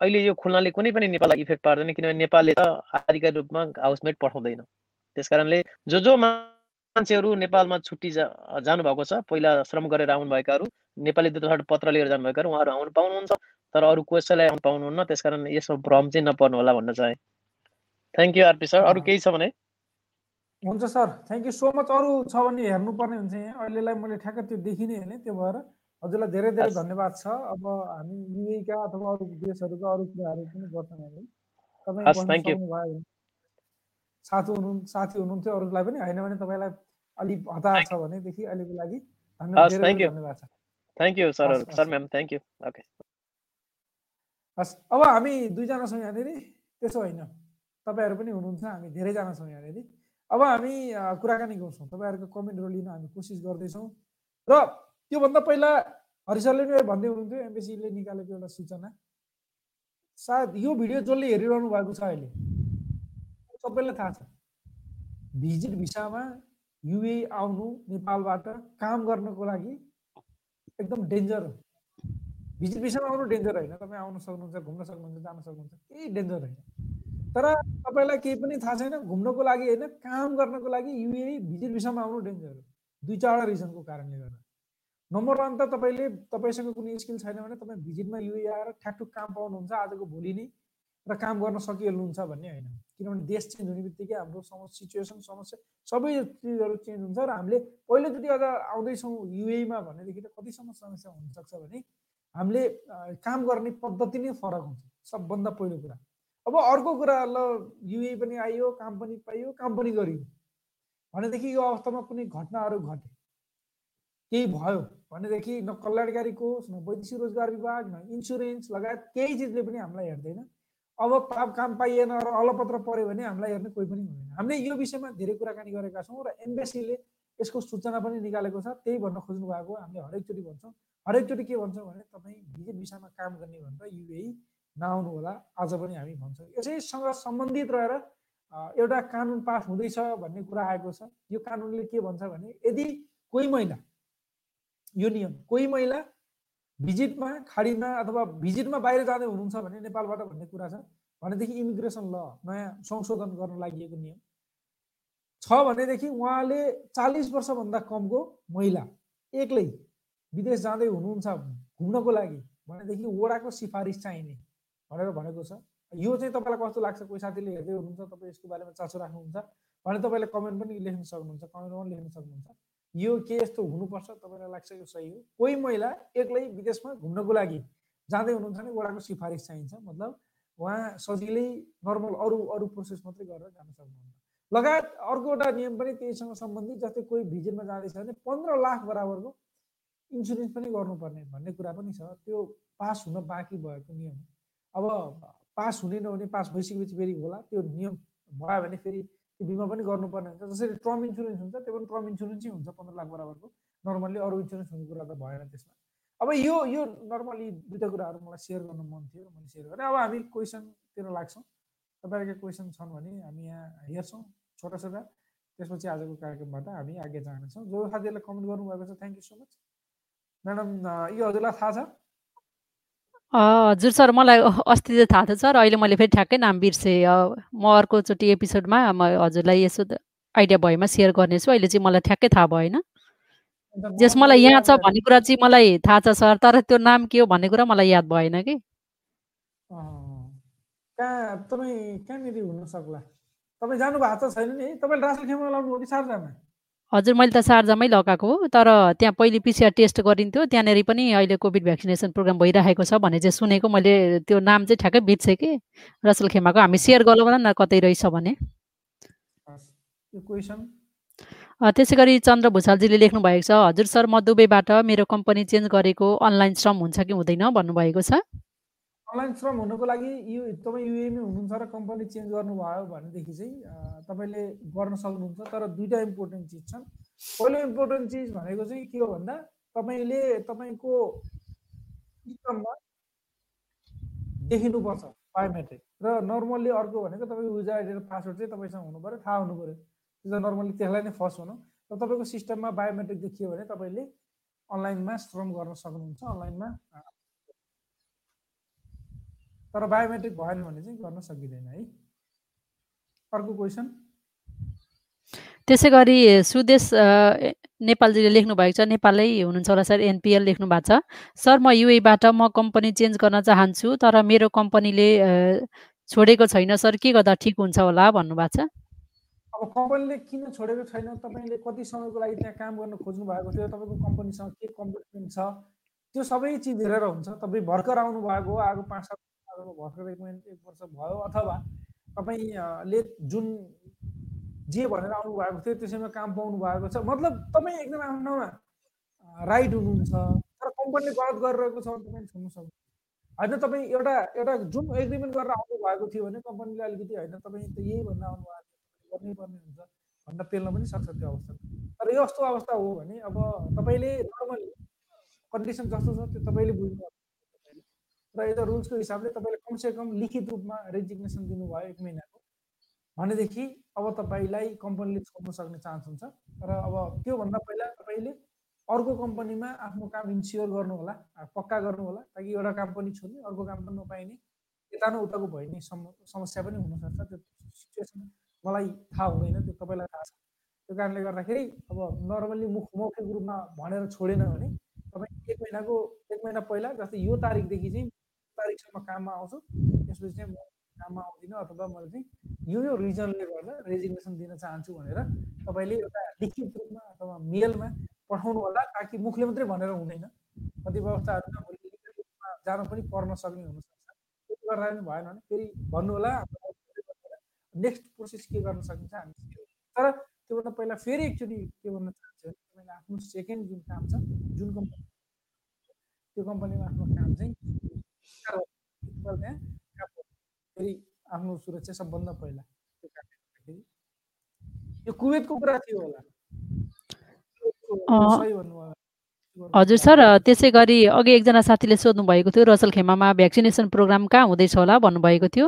अहिले यो खुल्नाले कुनै पनि नेपाललाई इफेक्ट पार्दैन किनभने नेपालले त आधिकारिक रूपमा हाउसमेट पठाउँदैन। त्यस कारणले जो जो मान्छेहरू नेपालमा छुट्टी जा जानुभएको छ पहिला श्रम गरेर आउनुभएकाहरू नेपाली दूतावासबाट पत्र लिएर जानुभएकाहरू उहाँहरू आउनु पाउनुहुन्छ तर अरू कसैलाई आउनु पाउनुहुन्न त्यस कारण यसमा भ्रम चाहिँ नपर्नु होला भन्न चाहे। थ्याङ्क यू आरपी सर अरू केही छ भने? हुन्छ sir. Thank you so much अरू छ भने हेर्नुपर्ने हुन्छ यहाँ। अहिलेलाई मैले ठ्याक्क त्यो देखिने हेर्ने त्यो भएर हजुरलाई धेरै धेरै धन्यवाद छ। अब हामी युएका अथवा अरू देशहरूका अरू कुराहरू पनि गर्छौँ हामी। तपाईँ साथी हुनु साथी हुनुहुन्थ्यो अरूलाई पनि होइन भने तपाईँलाई अलिक हतार छ भनेदेखि अहिलेको लागि धन्यवाद धन्यवाद छ thank you sir sir. Ma'am thank you okay हस्। अब हामी दुईजना छौँ यहाँनिर त्यसो होइन तपाईँहरू पनि हुनुहुन्छ हामी धेरैजना छौँ यहाँनिर। अब हामी कुराकानी गर्छौँ तपाईँहरूको कमेन्टहरू लिन हामी कोसिस गर्दैछौँ। र त्योभन्दा पहिला हरिसरले पनि भन्दै हुनुहुन्थ्यो एमबिसीले निकालेको एउटा सूचना। सायद यो भिडियो जसले हेरिरहनु भएको छ अहिले सबैलाई थाहा छ। भिजिट भिसामा युए आउनु नेपालबाट काम गर्नको लागि एकदम डेन्जर हो। भिजिट भिसामा आउनु डेन्जर होइन। तपाईँ आउन सक्नुहुन्छ घुम्न सक्नुहुन्छ जान सक्नुहुन्छ केही डेन्जर होइन। तर तपाईँलाई केही पनि थाहा छैन घुम्नको लागि होइन काम गर्नको लागि युए भिजिट भिसामा आउनु डेन्जर हो। दुई चारवटा रिजनको कारणले गर्दा। नम्बर वान त तपाईँले तपाईँसँग कुनै स्किल छैन भने तपाईँ भिजिटमा युए आएर ठ्याकठुक काम पाउनुहुन्छ आजको भोलि नै र काम गर्न सकिहाल्नुहुन्छ भन्ने होइन। किनभने देश चेन्ज हुने बित्तिकै हाम्रो समस्या सिचुएसन समस्या सबै चिजहरू चेन्ज हुन्छ र हामीले पहिलोचोटि अझ आउँदैछौँ युएमा भनेदेखि त कतिसम्म समस्या हुनसक्छ भने हामीले काम गर्ने पद्धति नै फरक हुन्छ सबभन्दा पहिलो कुरा। अब अर्को कुरा ल युए पनि आइयो काम पनि पाइयो काम पनि गरियो। भनेदेखि यो अवस्थामा कुनै घटनाहरू घटे। केही भयो। भनेदेखि न कल्याणकारी कोष न वैदेशिक रोजगार विभाग न इन्सुरेन्स लगायत केही चिजले पनि हामीलाई हेर्दैन। अब पाप काम पाइएन र अलपत्र पऱ्यो भने हामीलाई हेर्ने कोही पनि हुँदैन। हामीले यो विषयमा धेरै कुराकानी गरेका छौँ र एम्बेसीले यसको सूचना पनि निकालेको छ। त्यही भन्न खोज्नु भएको हामीले हरेकचोटि भन्छौँ। हरेकचोटि के भन्छौँ भने तपाईँ भिजिट विषयमा काम गर्ने भनेर युए नआउनु होला। आज पनि हामी भन्छौँ। यसैसँग सम्बन्धित रहेर एउटा कानुन पास हुँदैछ भन्ने कुरा आएको छ। यो कानुनले के भन्छ भने यदि कोही महिला यो नियम कोही महिला भिजिटमा खाडीमा अथवा भिजिटमा बाहिर जाँदै हुनुहुन्छ भने नेपालबाट भन्ने कुरा छ। भनेदेखि इमिग्रेसन ल नयाँ संशोधन गर्न लागि नियम। छ भनेदेखि उहाँले चालिस वर्षभन्दा कमको महिला एक्लै विदेश जाँदै हुनुहुन्छ घुम्नको लागि भनेदेखि वडाको सिफारिस चाहिने भनेर भनेको छ। यो चाहिँ तपाईँलाई कस्तो लाग्छ? कोही साथीले हेर्दै हुनुहुन्छ तपाईँ यसको बारेमा चासो राख्नुहुन्छ भने तपाईँले कमेन्ट पनि लेख्न सक्नुहुन्छ कमेन्टमा पनि लेख्न सक्नुहुन्छ। यो के यस्तो हुनुपर्छ? तपाईँलाई लाग्छ यो सही हो? कोही महिला एक्लै विदेशमा घुम्नको लागि जाँदै हुनुहुन्छ भने वडाको सिफारिस चाहिन्छ। मतलब उहाँ सजिलै नर्मल अरू अरू प्रोसेस मात्रै गरेर जान सक्नुहुन्छ। लगायत अर्को एउटा नियम पनि त्यहीसँग सम्बन्धित जस्तै कोही भिजिटमा जाँदैछ भने पन्ध्र लाख बराबरको इन्सुरेन्स पनि गर्नुपर्ने भन्ने कुरा पनि छ। त्यो पास हुन बाँकी भएको नियम अब पास हुने नहुने पास भइसकेपछि फेरि होला। त्यो नियम भयो भने फेरि बिमा पनि गर्नुपर्ने हुन्छ। जसरी टर्म इन्सुरेन्स हुन्छ त्यो पनि टर्म इन्सुरेन्सै हुन्छ पन्ध्र लाख बराबरको। नर्मल्ली अरू इन्सुरेन्स हुने कुरा त भएन त्यसमा। अब यो यो नर्मली दुइटा कुराहरू मलाई सेयर गर्नु मन थियो मैले सेयर गरेँ। अब हामी क्वेसनतिर लाग्छौँ। तपाईँहरूको क्वेसन छन् भने हामी यहाँ हेर्छौँ छोटा छोटा। त्यसपछि आजको कार्यक्रमबाट हामी आगे जानेछौँ। जो साथीहरूले कमेन्ट गर्नुभएको छ thank you so much madam यो हजुरलाई थाहा छ। हजुर सर मलाई अस्ति चाहिँ थाहा थियो सर अहिले मैले फेरि ठ्याक्कै नाम बिर्सेँ। म अर्कोचोटि एपिसोडमा म हजुरलाई यसो आइडिया भएमा सेयर गर्नेछु। अहिले चाहिँ मलाई ठ्याक्कै थाहा भएन। जस मलाई यहाँ छ भन्ने कुरा चाहिँ मलाई थाहा छ सर तर त्यो नाम के हो भन्ने कुरा मलाई याद भएन कि। कहाँ तपाईँ कहाँनिर हुन सक्ला? तपाईँ जानु भएको छ छैन नि। तपाईँले रासन खेमा लाउनु हो कि सारजामा? हजुर मैले त सार्जामै लगाएको हो तर त्यहाँ पहिले पिसिआर टेस्ट गरिन्थ्यो त्यहाँनिर पनि अहिले कोभिड भ्याक्सिनेसन प्रोग्राम भइरहेको छ भने चाहिँ सुनेको मैले त्यो नाम चाहिँ ठ्याक्कै बित्सेँ कि। रसल खेमाको हामी सेयर गरौँ न कतै रहेछ भने। त्यसै गरी चन्द्र भूषालजीले लेख्नु भएको छ हजुर सर म दुबईबाट मेरो कम्पनी चेन्ज गरेको अनलाइन श्रम हुन्छ कि हुँदैन? भन्नुभएको छ। अनलाइन श्रम हुनुको लागि यो तपाईँ युएमै हुनुहुन्छ र कम्पनी चेन्ज गर्नुभयो भनेदेखि चाहिँ तपाईँले गर्न सक्नुहुन्छ तर दुइटा इम्पोर्टेन्ट चिज छन्। पहिलो इम्पोर्टेन्ट चिज भनेको चाहिँ के हो भन्दा तपाईँले तपाईँको इन्कममा देखिनुपर्छ बायोमेट्रिक र नर्मल्ली अर्को भनेको तपाईँको युजर आइडी र पासवर्ड चाहिँ तपाईँसँग हुनु पऱ्यो थाहा हुनु पऱ्यो। त्यो नर्मल्ली त्यसलाई नै फर्स्ट हुनु र तपाईँको सिस्टममा बायोमेट्रिक देखियो भने तपाईँले अनलाइनमा श्रम गर्न सक्नुहुन्छ अनलाइनमा तर बायोमेट्रिक भएन भने चाहिँ गर्न सकिँदैन है। अर्को क्वेसन? त्यसै गरी सुदेश नेपालजीले लेख्नु भएको छ नेपालै हुनुहुन्छ होला सर एनपिएल लेख्नु भएको छ। सर म युएबाट म कम्पनी चेन्ज गर्न चाहन्छु तर मेरो कम्पनीले छोडेको छैन सर के गर्दा ठिक हुन्छ होला भन्नुभएको छ? अब कम्पनीले किन छोडेको छैन? तपाईँले कति समयको लागि त्यहाँ काम गर्न खोज्नु भएको थियो? तपाईँको कम्पनीसँग के कम्पिटमेन्ट छ? त्यो सबै चिज हेरेर हुन्छ। तपाईँ भर्खर आउनु भएको आएको पाँच सात भर्खर एक वर्ष भयो अथवा तपाईँले जुन जे भनेर आउनु भएको थियो त्यसैमा काम पाउनु भएको छ। मतलब तपाईँ एकदम आफ्नोमा राइट हुनुहुन्छ तर कम्पनीले गलत गरिरहेको छ भने तपाईँ छोड्नु सक्नु होइन तपाईँ एउटा एउटा जुन एग्रिमेन्ट गरेर आउनु भएको थियो भने कम्पनीले अलिकति होइन तपाईँ त यही भन्न आउनु भएको गर्नै पर्ने हुन्छ भनेर पेल्न पनि सक्छ त्यो अवस्था। तर यस्तो अवस्था हो भने अब तपाईँले नर्मली कन्डिसन जस्तो छ त्यो तपाईँले बुझ्नु र यता रुल्सको हिसाबले तपाईँले कमसेकम लिखित रूपमा रेजिग्नेसन दिनुभयो एक महिनाको। भनेदेखि अब तपाईँलाई कम्पनीले छोड्न सक्ने चान्स हुन्छ। र अब त्योभन्दा पहिला तपाईँले अर्को कम्पनीमा आफ्नो काम इन्स्योर गर्नु होला पक्का गर्नु होला ताकि एउटा काम पनि छोड्ने अर्को काम पनि नपाइने यता न उताको भइने समस्या पनि हुनसक्छ। त्यो सिचुएसन मलाई थाहा हुँदैन त्यो तपाईँलाई थाहा छ। त्यो कारणले गर्दाखेरि अब नर्मल्ली मुख मौखिक रूपमा भनेर छोडेन भने तपाईँ एक महिनाको एक महिना पहिला जस्तै यो तारिकदेखि चाहिँ तारिकसम्म काममा आउँछु त्यसपछि चाहिँ म काममा आउँदिनँ अथवा मैले चाहिँ यो यो रिजनले गर्दा रेजिग्नेसन दिन चाहन्छु भनेर तपाईँले एउटा लिखित रूपमा अथवा मेलमा पठाउनु होला ताकि मुखले मात्रै भनेर हुँदैन कतिपय अवस्थाहरूमा भोलि लिखित रूपमा जान पनि पर्न सक्ने हुनसक्छ त्यो गर्दा पनि भएन भने फेरि भन्नु होला नेक्स्ट प्रोसेस के गर्न सकिन्छ हामी तर त्योभन्दा पहिला फेरि एकचोटि के भन्न चाहन्छु भने तपाईँले आफ्नो सेकेन्ड जुन काम छ जुन कम्पनी त्यो कम्पनीमा आफ्नो काम चाहिँ फेरि आफ्नो सुरक्षा सबभन्दा पहिला. यो कुवेतको कुरा थियो होला हजुर सर त्यसै गरी अघि एकजना साथीले सोध्नु भएको थियो रसल खेमामा भ्याक्सिनेसन प्रोग्राम कहाँ हुँदैछ होला भन्नुभएको थियो।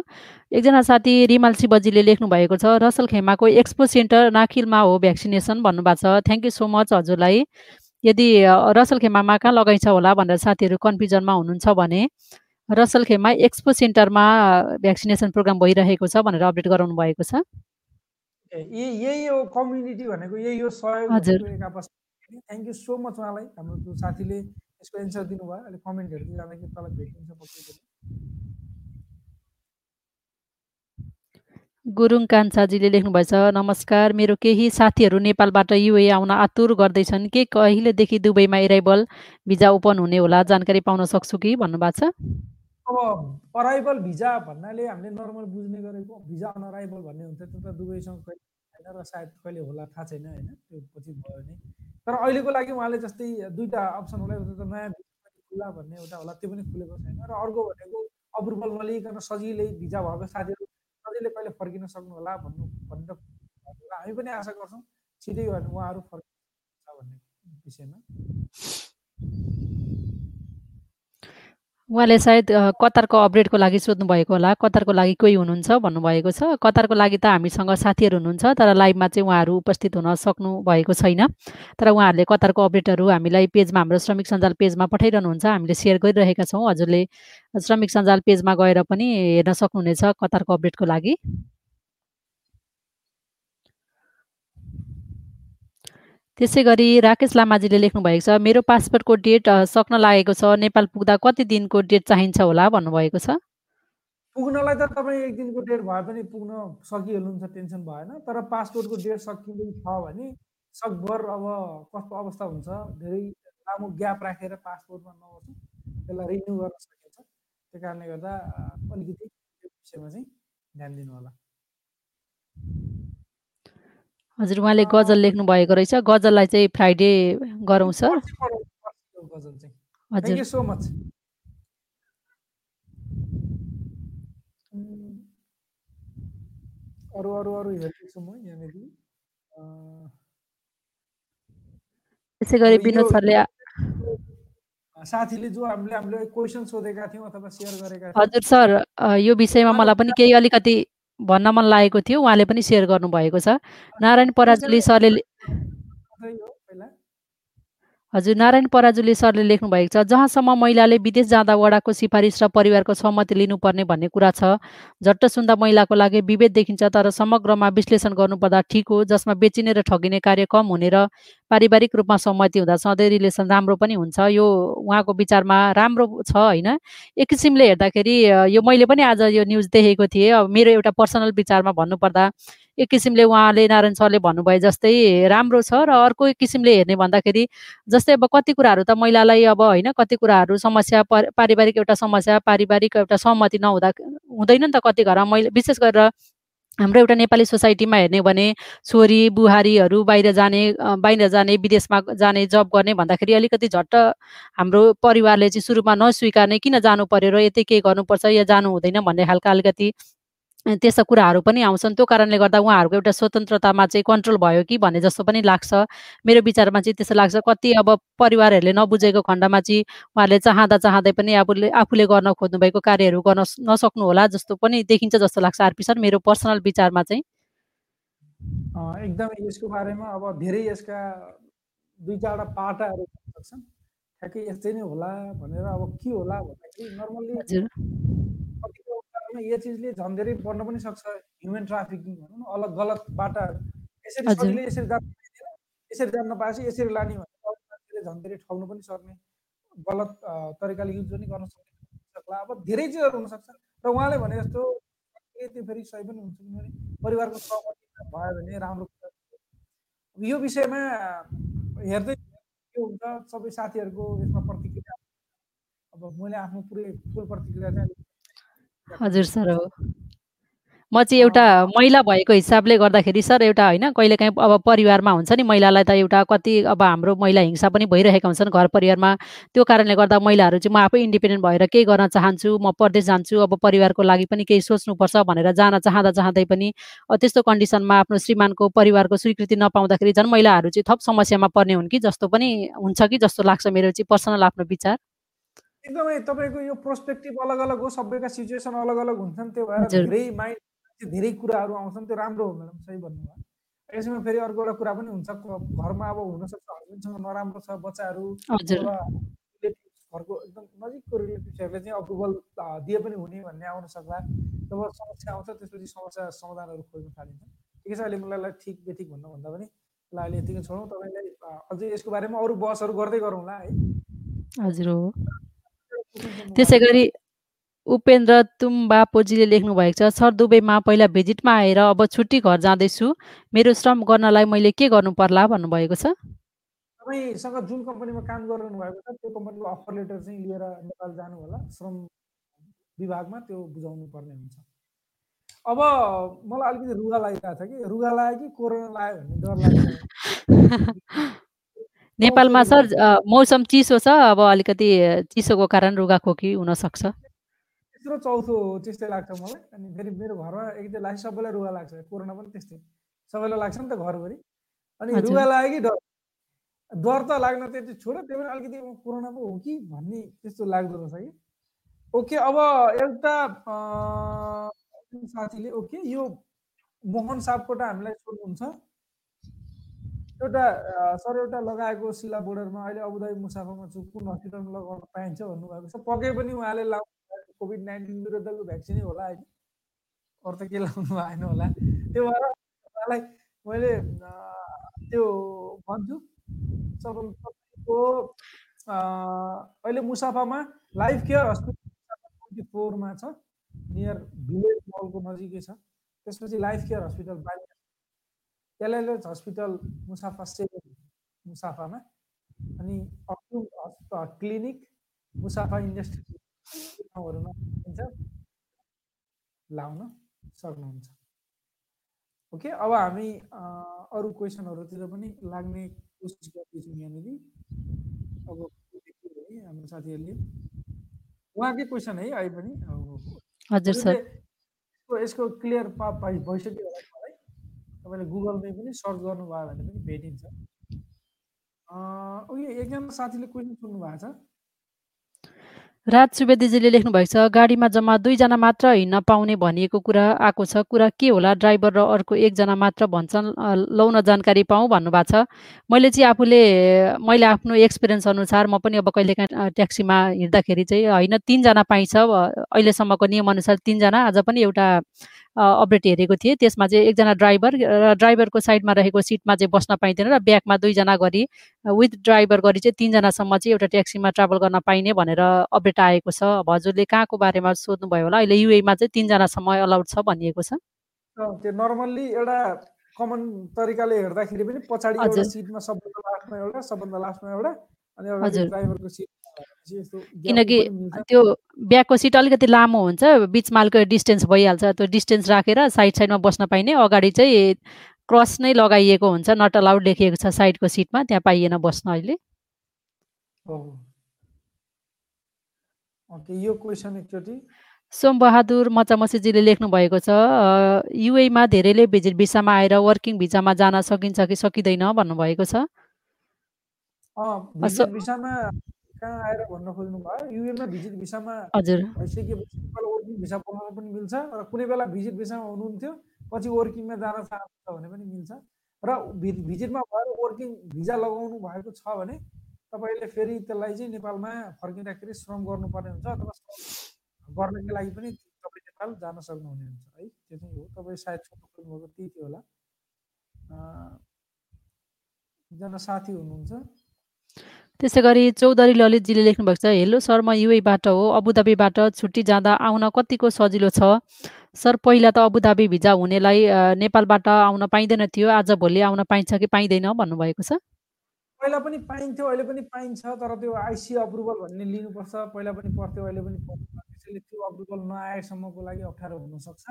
एकजना साथी रिमाल शिवजीले लेख्नु भएको छ रसल खेमाको एक्सपो सेन्टर नाखिलमा हो भ्याक्सिनेसन भन्नुभएको छ। थ्याङ्क यू सो मच हजुरलाई। यदि रसल खेमामा कहाँ लगाइन्छ होला भनेर साथीहरू कन्फ्युजनमा हुनुहुन्छ भने रसल खेमा एक्सपो सेन्टरमा भ्याक्सिनेसन प्रोग्राम भइरहेको छ भनेर अपडेट गराउनु भएको छ। यही हो कम्युनिटी भनेको यही हो सहयोग थ्याङ्क यू सो मच उहाँलाई हाम्रो साथीले यसको एन्सर दिनुभयो। अहिले कमेन्टहरू दिइरहँदाखेरि तल भेटिन्छ गुरुङ कान्छाजीले लेख्नुभएछ नमस्कार मेरो केही साथीहरू नेपालबाट युए आउन आतुर गर्दैछन्। के कहिलेदेखि दुबईमा एराइबल भिजा ओपन हुने होला? जानकारी पाउन सक्छु कि? भन्नुभएको छ। अब अराइबल भिजा भन्नाले हामीले नर्मल बुझ्ने गरेको भिजा अन अराइबल भन्ने हुन्छ त्यो त दुबईसँग कहिले होइन र सायद कहिले होला थाहा छैन होइन त्यो पछि भयो भने तर अहिलेको लागि उहाँले जस्तै दुईवटा अप्सन होला एउटा त नयाँ खुल्ला भन्ने एउटा होला त्यो पनि खुलेको छैन र अर्को भनेको अप्रुभल नलिकन सजिलै भिजा भएको साथीहरू सजिलै कहिले फर्किन सक्नु होला भन्नु भनेर हामी पनि आशा गर्छौँ छिटै उहाँहरू फर्किन्छ भन्ने विषयमा। उहाँले सायद कतारको अपडेटको लागि सोध्नु भएको होला। कतारको लागि कोही हुनुहुन्छ भन्नुभएको छ? कतारको लागि त हामीसँग साथीहरू हुनुहुन्छ तर लाइभमा चाहिँ उहाँहरू उपस्थित हुन सक्नु भएको छैन। तर उहाँहरूले कतारको अपडेटहरू हामीलाई पेजमा हाम्रो श्रमिक सञ्जाल पेजमा पठाइरहनुहुन्छ। हामीले सेयर गरिरहेका छौँ। हजुरले श्रमिक सञ्जाल पेजमा गएर पनि हेर्न सक्नुहुनेछ कतारको अपडेटको लागि। त्यसै गरी राकेश लामाजीले लेख्नु भएको छ मेरो पासपोर्टको डेट सक्न लागेको छ नेपाल पुग्दा कति दिनको डेट चाहिन्छ होला? भन्नुभएको छ। पुग्नलाई त तपाईँ एक दिनको डेट भए पनि पुग्न सकिहाल्नुहुन्छ टेन्सन भएन। तर पासपोर्टको डेट सकिँदै छ भने सकभर अब कस्तो अवस्था हुन्छ धेरै लामो ग्याप राखेर पासपोर्टमा नहोस् त्यसलाई रिन्यू गर्न सकिन्छ। त्यो कारणले गर्दा अलिकति विषयमा चाहिँ ध्यान दिनु होला हजुर उहाँले गजल लेख्नु भएको रहेछ। गजललाई चाहिँ फ्राइडे गरौँ सर। हजुर। सो मच अरू अरू अरू हेर्दैछु म यहाँनिर। त्यसै गरी विनोद सरले साथीले जो हामीले हामीले क्वेसन सोधेका थियौँ अथवा सेयर गरेका हजुर सर। यो विषयमा मलाई पनि केही अलिकति भन्न मन लागेको थियो उहाँले पनि सेयर गर्नुभएको छ। नारायण पराजुली सरले हजुर नारायण पराजुली सरले लेख्नु भएको छ जहाँसम्म महिलाले विदेश जाँदा वडाको सिफारिस र परिवारको सहमति लिनुपर्ने भन्ने कुरा छ। झट्ट सुन्दा महिलाको लागि विभेद देखिन्छ तर समग्रमा विश्लेषण गर्नुपर्दा ठिक हो जसमा बेचिने र ठगिने कार्य कम हुने र पारिवारिक रूपमा सहमति हुँदा सधैँ रिलेसन राम्रो पनि हुन्छ। यो उहाँको विचारमा राम्रो छ होइन। एक किसिमले हेर्दाखेरि यो मैले पनि आज यो न्युज देखेको थिएँ। अब मेरो एउटा पर्सनल विचारमा भन्नुपर्दा एक किसिमले उहाँले नारायण सरले भन्नुभयो जस्तै राम्रो छ र अर्को एक किसिमले हेर्ने भन्दाखेरि जस्तै अब कति कुराहरू त महिलालाई अब होइन कति कुराहरू समस्या पारिवारिक एउटा समस्या पारिवारिक एउटा सहमति नहुँदा हुँदैन नि त कति घरमा मैले विशेष गरेर हाम्रो एउटा नेपाली सोसाइटीमा हेर्ने भने छोरी बुहारीहरू बाहिर जाने बाहिर जाने विदेशमा जाने जब गर्ने भन्दाखेरि अलिकति झट्ट हाम्रो परिवारले चाहिँ सुरुमा नस्वीकार्ने किन जानु पर्यो र यतै केही गर्नुपर्छ या जानु हुँदैन भन्ने खालका अलिकति त्यस्ता कुराहरू पनि आउँछन्। त्यो कारणले गर्दा उहाँहरूको एउटा स्वतन्त्रतामा चाहिँ कन्ट्रोल भयो कि भन्ने जस्तो पनि लाग्छ। मेरो विचारमा चाहिँ त्यस्तो लाग्छ। कति अब परिवारहरूले नबुझेको खण्डमा चाहिँ उहाँहरूले चाहँदा चाहँदै पनि आफूले आफूले गर्न खोज्नुभएको कार्यहरू गर्न नसक्नु होला जस्तो पनि देखिन्छ जस्तो लाग्छ। आरपी सर मेरो पर्सनल विचारमा चाहिँ। एकदमै यसको बारेमा अब धेरै यसका दुई चारवटा पाटाहरू ठ्याक्कै यस्तै नै होला भनेर अब के होला भन्दाखेरि नर्मल्ली यो चिजले झन् धेरै बढ्न पनि सक्छ। ह्युमन ट्राफिकिङ भनौँ न अलग गलत बाटाहरू। यसरी सजिलै यसरी जान यसरी जान्न पाएपछि यसरी लाने भने मान्छेले झन् धेरै ठग्नु पनि सक्ने गलत तरिकाले युज पनि गर्न सक्ला अब धेरै चिजहरू हुनसक्छ। र उहाँले भने जस्तो त्यो फेरि सही पनि हुन्छ किनभने परिवारको सहमति भयो भने राम्रो कुरा यो विषयमा हेर्दै के हुन्छ सबै साथीहरूको यसमा प्रतिक्रिया। अब मैले आफ्नो पुरै फुल प्रतिक्रिया चाहिँ हजुर सर हो। म चाहिँ एउटा महिला भएको हिसाबले गर्दाखेरि सर एउटा होइन कहिलेकाहीँ अब परिवारमा हुन्छ नि महिलालाई त एउटा कति अब हाम्रो महिला हिंसा पनि भइरहेका हुन्छन् घर परिवारमा। त्यो कारणले गर्दा महिलाहरू चाहिँ म आफै इन्डिपेन्डेन्ट भएर केही गर्न चाहन्छु म परदेश जान्छु अब परिवारको लागि पनि केही सोच्नुपर्छ भनेर जान चाहँदा चाहँदै पनि त्यस्तो कन्डिसनमा आफ्नो श्रीमानको परिवारको स्वीकृति नपाउँदाखेरि झन् महिलाहरू चाहिँ थप समस्यामा पर्ने हुन् कि जस्तो पनि हुन्छ कि जस्तो लाग्छ मेरो चाहिँ पर्सनल आफ्नो विचार। एकदमै तपाईँको यो पर्सपेक्टिभ अलग अलग हो सबैका सिचुएसन अलग अलग हुन्छन् त्यो भएर धेरै माइन्ड धेरै कुराहरू आउँछन् त्यो राम्रो हो म्याडम सही भन्नुभयो। यसमा फेरि अर्को एउटा कुरा पनि हुन्छ घरमा अब हुनसक्छ हस्बेन्डसँग नराम्रो छ बच्चाहरू घरको एकदम नजिकको रिलेटिभ्सहरूले चाहिँ अप्रुभल दिए पनि हुने भन्ने आउन सक्ला। जब समस्या आउँछ त्यसपछि समस्या समाधानहरू खोज्न थालिन्छ। ठिकै छ अहिले मलाई ठिक बेठिक भन्नुभन्दा पनि। ल अहिले यतिकै छोडौँ तपाईँलाई अझै यसको बारेमा अरू बसहरू गर्दै गरौँला है। हजुर हो। त्यसै गरी उपेन्द्र लेख्नु भएको छ सर दुबईमा पहिला भिजिटमा आएर अब छुट्टी घर जाँदैछु। मेरो श्रम गर्नलाई मैले के गर्नु पर्ला? भन्नुभएको छ। तपाईँसँग जुन कम्पनीमा काम गर्नु भएको छ त्यो कम्पनीको अफर लेटर चाहिँ लिएर नेपाल जानु होला। श्रम विभागमा त्यो बुझाउनु पर्ने हुन्छ। अब मलाई अलिकति रुगा लागिरहेको छ कि रुगा लाग्यो कि कोरोना लाग्यो भन्ने डर लाग्छ नेपालमा सर मौसम चिसो छ अब अलिकति चिसोको कारण रुगाखोकी हुनसक्छ? तेस्रो चौथो त्यस्तै लाग्छ मलाई। अनि फेरि मेरो घरमा एकदम लाग्छ सबैलाई रुगा लाग्छ। कोरोना पनि त्यस्तै। सबैलाई लाग्छ नि त घरभरि। अनि रुगा लाग्यो कि डर? डर त लाग्न त्यति छोड त्यो पनि अलिकति कोरोना पो हो कि भन्ने त्यस्तो लाग्दो रहेछ कि। ओके अब एउटा साथीले ओके यो मोहन सापकोटा हामीलाई सोध्नुहुन्छ। एउटा सर एउटा लगाएको सिला बोर्डरमा अहिले अबुधाबी मुसाफामा कुन हस्पिटलमा लगाउन पाइन्छ भन्नुभएको छ। पक्कै पनि उहाँले लाउनु कोभिड नाइन्टिन विरुद्धको भ्याक्सिनै होला होइन। अरू त के लाउनु आएन होला। त्यो भएर उहाँलाई मैले त्यो भन्छु तपाईँको अहिले मुसाफामा लाइफ केयर हस्पिटल ट्वेन्टी फोरमा छ नियर भिलेज मलको नजिकै छ। त्यसपछि लाइफ केयर हस्पिटल बाहिर एलएलएच हस्पिटल मुसाफा सेभेन मुसाफामा अनि क्लिनिक मुसाफा इन्डस्ट्री ठाउँहरूमा लाउन सक्नुहुन्छ। ओके अब हामी अरू क्वेसनहरूतिर पनि लाग्ने कोसिस गर्दैछौँ यहाँनिर। अब हाम्रो साथीहरूले। उहाँकै क्वेसन है अहिले पनि। हजुर सर। यसको क्लियर भइसक्यो तपाईँले गुगलमै पनि सर्च गर्नुभयो भने पनि भेटिन्छ। उयो एकजना साथीले क्वेसन सुन्नु भएको छ। राज सुवेदीजीले लेख्नु भएको छ गाडीमा जम्मा दुईजना मात्र हिँड्न पाउने भनिएको कुरा आएको छ। कुरा के होला? ड्राइभर र अर्को एकजना मात्र भन्छन् लौन जानकारी पाऊँ भन्नुभएको छ। मैले चाहिँ आफूले मैले आफ्नो एक्सपिरियन्स अनुसार म पनि अब कहिलेकाहीँ ट्याक्सीमा हिँड्दाखेरि चाहिँ होइन तिनजना पाइन्छ। अहिलेसम्मको नियमअनुसार तिनजना। आज पनि एउटा अपडेट हेरेको थिएँ। त्यसमा चाहिँ एकजना ड्राइभर र ड्राइभरको साइडमा रहेको सिटमा चाहिँ बस्न पाइँदैन र ब्याकमा दुईजना गरी विथ ड्राइभर गरी चाहिँ तिनजनासम्म चाहिँ एउटा ट्याक्सीमा ट्राभल गर्न पाइने भनेर अपडेट आएको छ? अब हजुरले कहाँको बारेमा सोध्नुभयो होला? अहिले युएमा चाहिँ तिनजनासम्म अलाउड छ भनिएको छ। त्यो नर्मल्ली एउटा कमन तरिकाले हेर्दाखेरि पनि पछाडि एउटा सिटमा सबभन्दा लास्टमा एउटा सबभन्दा लास्टमा एउटा अनि एउटा ड्राइभरको सिट किनकि त्यो ब्यागको सिट अलिकति लामो हुन्छ बिच मालको डिस्टेन्स भइहाल्छ त्यो डिस्टेन्स राखेर साइड साइडमा बस्न पाइने। अगाडि चाहिँ क्रस नै लगाइएको हुन्छ नट अलाउड लेखिएको छ साइडको सिटमा त्यहाँ पाइएन बस्न अहिले। यो क्वेसन एकचोटि। सोमबहादुर मचामसीजीले लेख्नु भएको छ युएमा धेरैले भिजिट भिसामा आएर वर्किङ भिसामा जान सकिन्छ कि सकिँदैन भन्नुभएको छ? भिसामा कहाँ आएर भन्न खोज्नु भयो युएमा भिजिट भिसामा हजुर। भइसकेपछि वर्किङ भिसा बनाउन पनि मिल्छ र कुनै बेला भिजिट भिसामा हुनुहुन्थ्यो पछि वर्किङमा जान चाहनुहुन्छ भने पनि मिल्छ। र भिजिटमा भएर वर्किङ भिजा लगाउनु भएको छ भने तपाईँले फेरि त्यसलाई चाहिँ नेपालमा फर्किँदाखेरि श्रम गर्नुपर्ने हुन्छ अथवा गर्नको लागि पनि तपाईँ नेपाल जान सक्नुहुने हुन्छ है? त्यो चाहिँ हो। तपाईँ सायद छोटो खोज्नुभएको त्यही थियो होला। एकजना साथी हुनुहुन्छ। त्यसै गरी चौधरी ललितजीले लेख्नुभएको छ हेलो सर म युएबाट हो। अबुधाबीबाट छुट्टी जाँदा आउन कतिको सजिलो छ? सर पहिला त अबुधाबी भिजा हुनेलाई नेपालबाट आउन पाइँदैन थियो। आज भोलि आउन पाइन्छ कि पाइँदैन भन्नुभएको छ। पहिला पनि पाइन्थ्यो अहिले पनि पाइन्छ तर त्यो आइसी अप्रुभल भन्ने लिनुपर्छ। पहिला पनि पर्थ्यो अहिले पनि त्यसैले त्यो अप्रुभल नआएसम्मको लागि अप्ठ्यारो हुनसक्छ।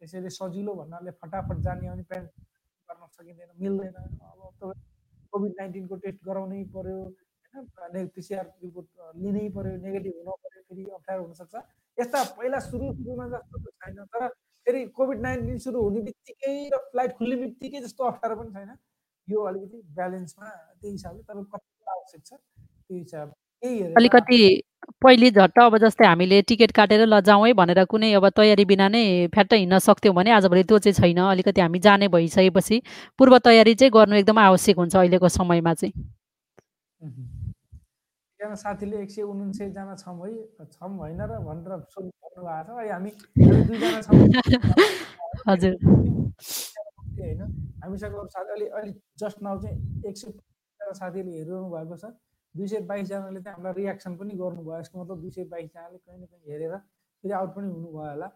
त्यसैले सजिलो भन्नाले फटाफट जाने अनि प्यान गर्न सकिँदैन मिल्दैन। अब कोभिड नाइन्टिनको टेस्ट गराउनै पर्यो होइन? पिसिआर रिपोर्ट लिनै पऱ्यो नेगेटिभ हुन पऱ्यो फेरि अप्ठ्यारो हुनसक्छ। यस्ता पहिला सुरु सुरुमा जस्तो त छैन तर फेरि कोभिड नाइन्टिन सुरु हुने बित्तिकै र फ्लाइट खुल्ने बित्तिकै जस्तो अप्ठ्यारो पनि छैन। यो अलिकति ब्यालेन्समा त्यही हिसाबले तपाईँ कति आवश्यक छ त्यो हिसाब अलिकति पहिले झट्ट अब जस्तै हामीले टिकट काटेर ल जाउँ है भनेर कुनै अब तयारी बिना नै फ्याट्ट हिँड्न सक्थ्यौँ भने आजभोलि त्यो चाहिँ छैन। अलिकति हामी जाने भइसकेपछि पूर्व तयारी चाहिँ गर्नु एकदम आवश्यक हुन्छ अहिलेको समयमा चाहिँ। एकजना साथीले एक सय उन्सयजना छौँ है छौँ होइन र भनेर सोध्नु भएको छ। हामी दुईजना छौँ। हजुर। होइन? हामीसँग अरू साथी अलि अलिक जस्ट नाउ चाहिँ एक सय साथीले हेरिरहनु भएको छ। दुई सय बाइसजनाले चाहिँ हामीलाई रियाक्सन पनि गर्नुभयो। यसको मतलब दुई सय बाइसजनाले कहीँ न कहीँ हेरेर फेरि आउट पनि हुनुभयो होला।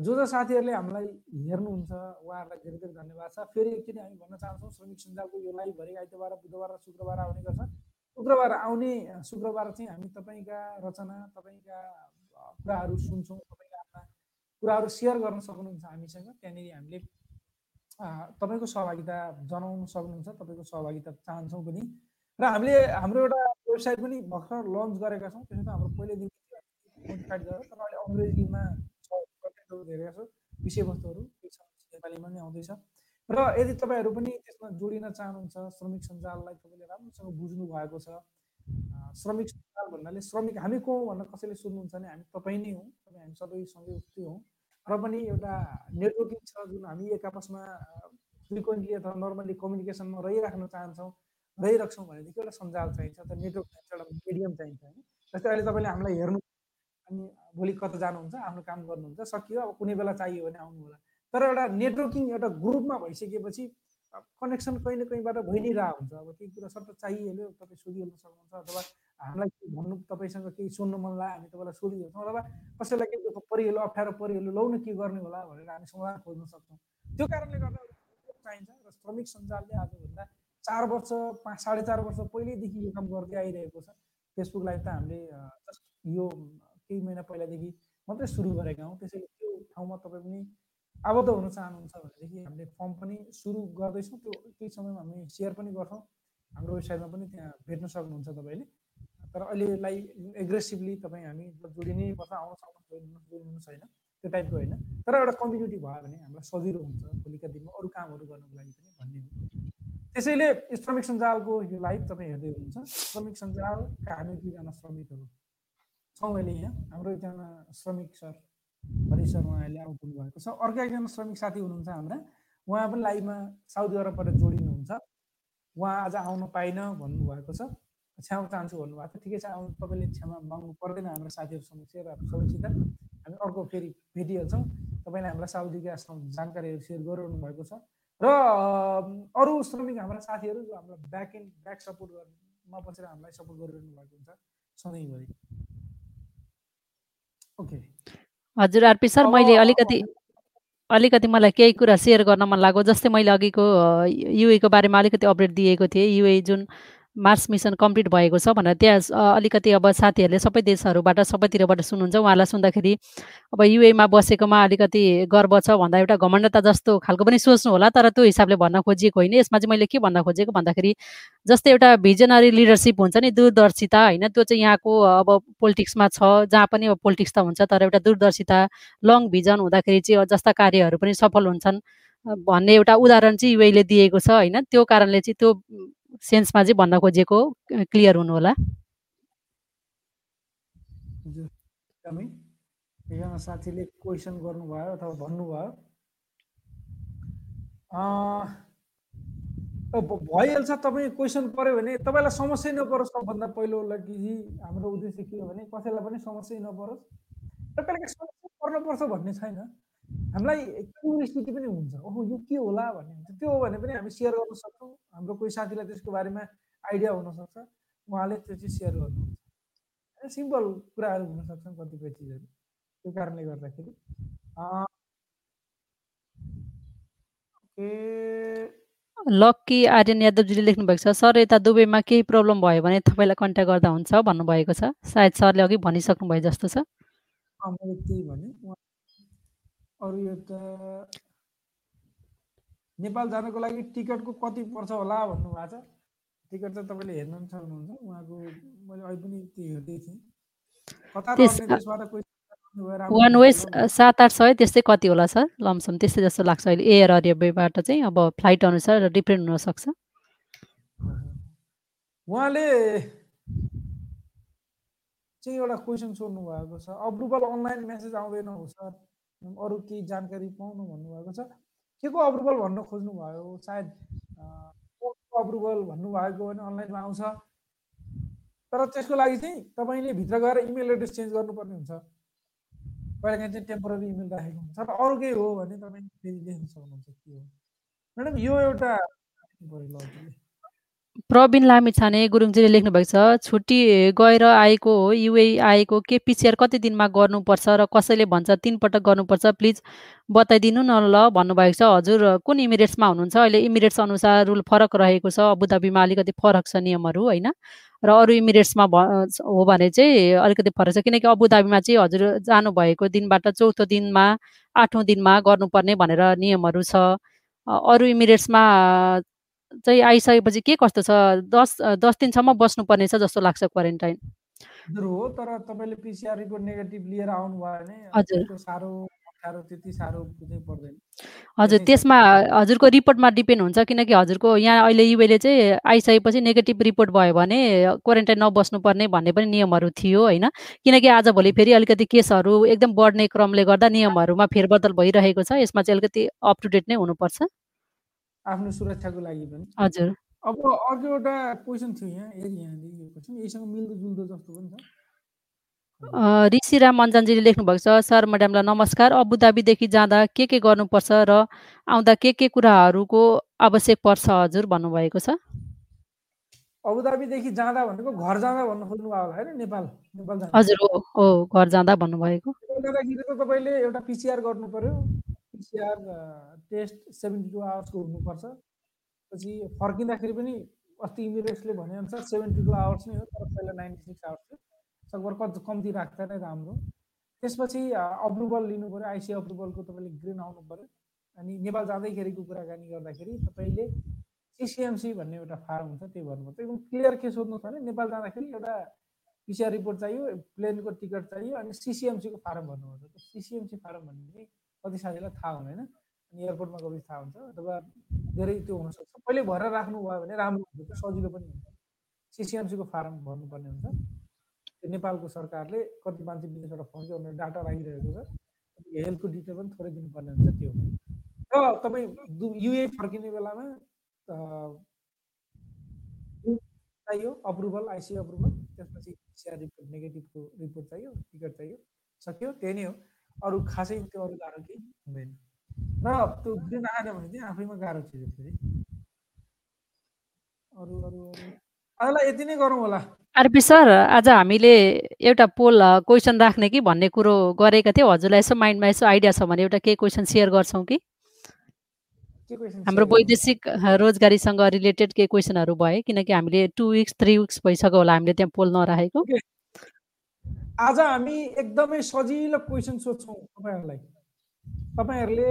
जो जो साथीहरूले हामीलाई हेर्नुहुन्छ उहाँहरूलाई धेरै धेरै धन्यवाद छ। फेरि एकचोटि हामी भन्न चाहन्छौँ श्रमिक सञ्जालको यो लाइभ भरे आइतबार बुधबार र शुक्रबार आउने गर्छ। शुक्रबार आउने शुक्रबार चाहिँ हामी तपाईँका रचना तपाईँका कुराहरू सुन्छौँ तपाईँका आफ्ना कुराहरू सेयर गर्न सक्नुहुन्छ हामीसँग। त्यहाँनिर हामीले तपाईँको सहभागिता जनाउन सक्नुहुन्छ तपाईँको सहभागिता चाहन्छौँ पनि। र हामीले हाम्रो एउटा वेबसाइट पनि भर्खर लन्च गरेका छौँ त्यसमा हाम्रो पहिल्यैदेखि मोडिफाइड गरेर तर अहिले अङ्ग्रेजीमा कन्टेन्टहरू धेरैका छौँ विषयवस्तुहरू नेपालीमा नै आउँदैछ। र यदि तपाईँहरू पनि त्यसमा जोडिन चाहनुहुन्छ श्रमिक सञ्जाललाई तपाईँले राम्रोसँग बुझ्नु भएको छ श्रमिक सञ्जाल भन्नाले श्रमिक हामी को हौँ भनेर कसैले सोध्नुहुन्छ भने हामी तपाईँ नै हौँ तपाईँ हामी सबै सँगै उस्तै हौँ। र पनि एउटा नेटवर्किङ छ जुन हामी एक आपसमा फ्रिक्वेन्टली अथवा नर्मली कम्युनिकेसनमा रहिराख्न चाहन्छौँ रहिराख्छौँ भनेदेखि एउटा सञ्जाल चाहिन्छ त नेटवर्क चाहिन्छ एउटा मिडियम चाहिन्छ होइन। जस्तै अहिले तपाईँले हामीलाई हेर्नु अनि भोलि कता जानुहुन्छ आफ्नो काम गर्नुहुन्छ सकियो अब कुनै बेला चाहियो भने आउनु होला। तर एउटा नेटवर्किङ एउटा ग्रुपमा भइसकेपछि कनेक्सन कहीँ न कहीँबाट भइ नै रहेको हुन्छ। अब केही कुरा सट्ट चाहिहाल्यो तपाईँ सोधिहाल्नु सक्नुहुन्छ अथवा हामीलाई केही भन्नु? तपाईँसँग केही सुन्नु मन लाग्यो हामी तपाईँलाई सोधिहाल्छौँ अथवा कसैलाई केही दुःख परिहाल्यो अप्ठ्यारो परिहाल्यो लौ के गर्ने होला भनेर हामी समाधान खोज्न सक्छौँ। त्यो कारणले गर्दा चाहिन्छ र श्रमिक सञ्जालले आजभन्दा चार वर्ष पाँच साढे चार वर्ष पहिल्यैदेखि यो काम गर्दै आइरहेको छ। फेसबुकलाई त हामीले जस्ट यो केही महिना पहिलादेखि मात्रै सुरु गरेका हौँ। त्यसैले त्यो ठाउँमा तपाईँ पनि आबद्ध हुन चाहनुहुन्छ भनेदेखि हामीले फर्म पनि सुरु गर्दैछौँ। त्यो केही समयमा हामी सेयर पनि गर्छौँ। हाम्रो वेबसाइटमा पनि त्यहाँ भेट्न सक्नुहुन्छ तपाईँले। तर अहिलेलाई एग्रेसिभली तपाईँ हामी जोडिनै पर्छ आउन सक्नु जोडिनु छैन त्यो टाइपको होइन। तर एउटा कम्युनिटी भयो भने हामीलाई सजिलो हुन्छ भोलिका दिनमा अरू कामहरू गर्नको लागि पनि भन्ने हो। त्यसैले श्रमिक सञ्जालको यो लाइभ तपाईँ हेर्दै हुनुहुन्छ। श्रमिक सञ्जालका हामी दुईजना श्रमिकहरू छौँ अहिले यहाँ। हाम्रो एकजना श्रमिक सर हरि सर उहाँहरूले आउनु भएको छ। अर्को एकजना श्रमिक साथी हुनुहुन्छ हाम्रा। उहाँ पनि लाइभमा साउदी अरबबाट जोडिनुहुन्छ। उहाँ आज आउनु पाइनँ भन्नुभएको छ। क्षमा चाहन्छु भन्नुभएको छ ठिकै छ आउनु तपाईँले क्षमा माग्नु पर्दैन हाम्रो साथीहरू समक्ष र सबैसित हामी अर्को फेरि भेटिहाल्छौँ तपाईँले हामीलाई साउदीका जानकारीहरू सेयर गरिरहनु भएको छ र अरू श्रमिक हाम्रा साथीहरू जो हाम्रो ब्याक एन्ड ब्याक सपोर्ट गर्नुमा बसेर हामीलाई सपोर्ट गरिरहनु भएको हुन्छ सधैँभरि ओके हजुर आरपी सर मैले अलिकति अलिकति मलाई केही कुरा सेयर गर्न मन लाग्यो जस्तै मैले अघिको युएको बारेमा अलिकति अपडेट दिएको थिएँ युए जुन मार्स मिसन कम्प्लिट भएको छ भनेर त्यहाँ अलिकति अब साथीहरूले सबै देशहरूबाट सबैतिरबाट सुन्नुहुन्छ। उहाँलाई सुन्दाखेरि अब युएमा बसेकोमा अलिकति गर्व छ भन्दा एउटा घमण्डता जस्तो खालको पनि सोच्नु होला तर त्यो हिसाबले भन्न खोजिएको होइन। यसमा चाहिँ मैले के भन्न खोजेको भन्दाखेरि जस्तै एउटा भिजनरी लिडरसिप हुन्छ नि दूरदर्शिता होइन त्यो चाहिँ यहाँको अब पोलिटिक्समा छ। जहाँ पनि अब पोलिटिक्स त हुन्छ तर एउटा दूरदर्शिता लङ भिजन हुँदाखेरि चाहिँ जस्ता कार्यहरू पनि सफल हुन्छन्। भन्ने एउटा उदाहरण चाहिँ युएले दिएको छ होइन। त्यो कारणले चाहिँ त्यो सेन्समा चाहिँ भन्न खोजेको क्लियर हुनु होला एकजना साथीले क्वेसन गर्नुभयो अथवा भन्नुभयो। भइहाल्छ तपाईँ क्वेसन पऱ्यो भने तपाईँलाई समस्या नपरोस् सबभन्दा पहिलो कि हाम्रो उद्देश्य के हो भने कसैलाई पनि समस्या नपरोस्। र कहिले समस्या पर्नुपर्छ भन्ने छैन। हामीलाई क्युरियोसिटी पनि हुन्छ। ओहो यो के होला भन्ने हुन्छ। त्यो हो भने पनि हामी सेयर गर्न सक्छौँ। हाम्रो कोही साथीलाई त्यसको बारेमा आइडिया हुनसक्छ। उहाँले त्यो चाहिँ सेयर गर्नुहुन्छ। सिम्पल कुराहरू हुनसक्छन् कतिपय चिजहरू। त्यो कारणले गर्दाखेरि। लक्की आर्यन यादवजीले लेख्नु भएको छ सर यता दुबईमा केही प्रब्लम भयो भने तपाईँलाई कन्ट्याक्ट गर्दा हुन्छ भन्नुभएको छ। सायद सरले अघि भनिसक्नु भयो जस्तो छ। मैले त्यही भने। अरू एउटा नेपाल जानको लागि टिकटको कति पर्छ होला भन्नुभएको छ। टिकट चाहिँ तपाईँले हेर्नु पनि सक्नुहुन्छ। उहाँको मैले अहिले पनि त्यो हेर्दै थिएँ। वान वे सात आठ सय त्यस्तै कति होला सर? लमसम त्यस्तै जस्तो लाग्छ अहिले। एयर अरेबियाबाट चाहिँ अब फ्लाइट अनुसार डिफ्रेन्ट हुनसक्छ। उहाँले चाहिँ एउटा क्वेसन सोध्नु भएको छ। अप्रुभल अनलाइन मेसेज आउँदैन हो सर। अरू केही जानकारी पाउनु भन्नुभएको छ? के को अप्रुभल भन्न खोज्नुभयो? सायद अप्रुभल भन्नुभएको भने अनलाइनमा आउँछ। तर त्यसको लागि चाहिँ तपाईँले भित्र गएर इमेल एड्रेस चेन्ज गर्नुपर्ने हुन्छ। कहिलेकाहीँ चाहिँ टेम्पोररी इमेल राखेको हुन्छ। र अरू केही हो भने तपाईँ फेरि लेख्न सक्नुहुन्छ के हो? म्याडम यो एउटा प्रवीण लामिछाने गुरुङजीले लेख्नु भएको छ छुट्टी गएर आएको हो युए आएको के पिसिआर कति दिनमा गर्नुपर्छ र कसैले भन्छ तिन पटक गर्नुपर्छ प्लिज बताइदिनु न ल भन्नुभएको छ। हजुर कुन इमिरेट्समा हुनुहुन्छ? अहिले इमिरेट्स अनुसार रुल फरक रहेको छ। अबुधाबीमा अलिकति फरक छ नियमहरू होइन? र अरू इमिरेट्समा हो भने चाहिँ अलिकति फरक छ। किनकि अबुधाबीमा चाहिँ हजुर जानुभएको दिनबाट चौथो दिनमा आठौँ दिनमा गर्नुपर्ने भनेर नियमहरू छ। अरू इमिरेट्समा चाहिँ आइसकेपछि के कस्तो छ? दस दस दिनसम्म बस्नुपर्ने छ जस्तो लाग्छ क्वारेन्टाइन। हजुर हो तर तपाईँले पिसिआर रिपोर्ट नेगेटिभ लिएर आउनु भयो भने हजुर। साह्रो त्यति साह्रो पर्दैन। हजुर त्यसमा हजुरको रिपोर्टमा डिपेन्ड हुन्छ किनकि हजुरको यहाँ अहिले युएले चाहिँ आइसकेपछि नेगेटिभ रिपोर्ट भयो भने क्वारेन्टाइन नबस्नुपर्ने भन्ने पनि नियमहरू थियो होइन? किनकि आजभोलि फेरि अलिकति केसहरू एकदम बढ्ने क्रमले गर्दा नियमहरूमा फेरबदल भइरहेको छ। यसमा चाहिँ अलिकति अप टु डेट नै हुनुपर्छ। आफ्नो सुरक्षाको लागि पनि। हजुर। अब अर्को एउटा क्वेसन थियो यहाँ हेरि यहाँले यो क्वेसन यसँग मिल्दो जुल्दो जस्तो पनि छ। ऋषिराम मन्जनजीले लेख्नुभएको छ सर म्याडमलाई नमस्कार। अबुधाबीदेखि जाँदा के के गर्नुपर्छ र आउँदा के के कुराहरूको आवश्यक पर्छ हजुर? भन्नुभएको छ। अबुधाबीदेखि जाँदा भनेको घर जाँदा भन्नु खोज्नु होला होइन? नेपाल नेपाल हजुर हो हो घर जाँदा भन्नुभएको। जाँदाखेरि त तपाईँले एउटा पिसिआर गर्नु पर्यो। पिसिआर टेस्ट सेभेन्टी टू आवर्सको हुनुपर्छ। पछि फर्किँदाखेरि पनि अस्ति इमिरेट्सले भनेअनुसार सेभेन्टी टू आवर्स नै हो तर पहिला नाइन्टी सिक्स आवर्स थियो। सकभर कति कम्ती राख्दा नै राम्रो। त्यसपछि अप्रुभल लिनु पऱ्यो आइसी अप्रुभलको तपाईँले ग्रिन आउनु पऱ्यो अनि नेपाल जाँदैखेरिको कुराकानी गर्दाखेरि तपाईँले सिसिएमसी भन्ने एउटा फार्म हुन्छ त्यो भर्नुपर्छ एकदम क्लियर के सोध्नु छ भने नेपाल जाँदाखेरि एउटा पिसिआर रिपोर्ट चाहियो प्लेनको टिकट चाहियो अनि सिसिएमसीको फारम भर्नुपर्छ सिसिएमसी फारम भन्ने कति साथीलाई थाहा हुँदैन। अनि एयरपोर्टमा गएपछि थाहा हुन्छ। अथवा धेरै त्यो हुनसक्छ। पहिले भरेर राख्नुभयो भने राम्रो हुन्छ। सजिलो पनि हुन्छ। सिसिएमसीको फारम भर्नुपर्ने हुन्छ। नेपालको सरकारले कति मान्छे विदेशबाट फर्क्यो भनेर डाटा राखिरहेको छ। हेल्थको डिटेल पनि थोरै दिनुपर्ने हुन्छ। त्यो र तपाईँ युए फर्किने बेलामा चाहियो? Approval IC approval? त्यसपछि सिआर रिपोर्ट नेगेटिभको रिपोर्ट चाहियो? टिकट चाहियो? सक्यो? त्यही नै हो। अरू खासै त्यो अरू गाह्रो केही हुँदैन। र त्यो ग्रिन आएन भने चाहिँ आफैमा गाह्रो चिज फेरि। अरू अरू अरू। आजलाई यति नै गरौँ होला। आरपी सर आज हामीले एउटा पोल क्वेसन राख्ने कि भन्ने कुरो गरेका थियौँ। हजुरलाई यसो माइन्डमा यसो आइडिया छ भने एउटा केही क्वेसन सेयर गर्छौँ कि? हाम्रो वैदेशिक रोजगारीसँग रिलेटेड केही क्वेसनहरू भए किनकि हामीले टु विक्स थ्री विक्स भइसक्यो होला हामीले त्यहाँ पोल नराखेको। आज हामी एकदमै सजिलो क्वेसन सोध्छौँ तपाईँहरूलाई। तपाईँहरूले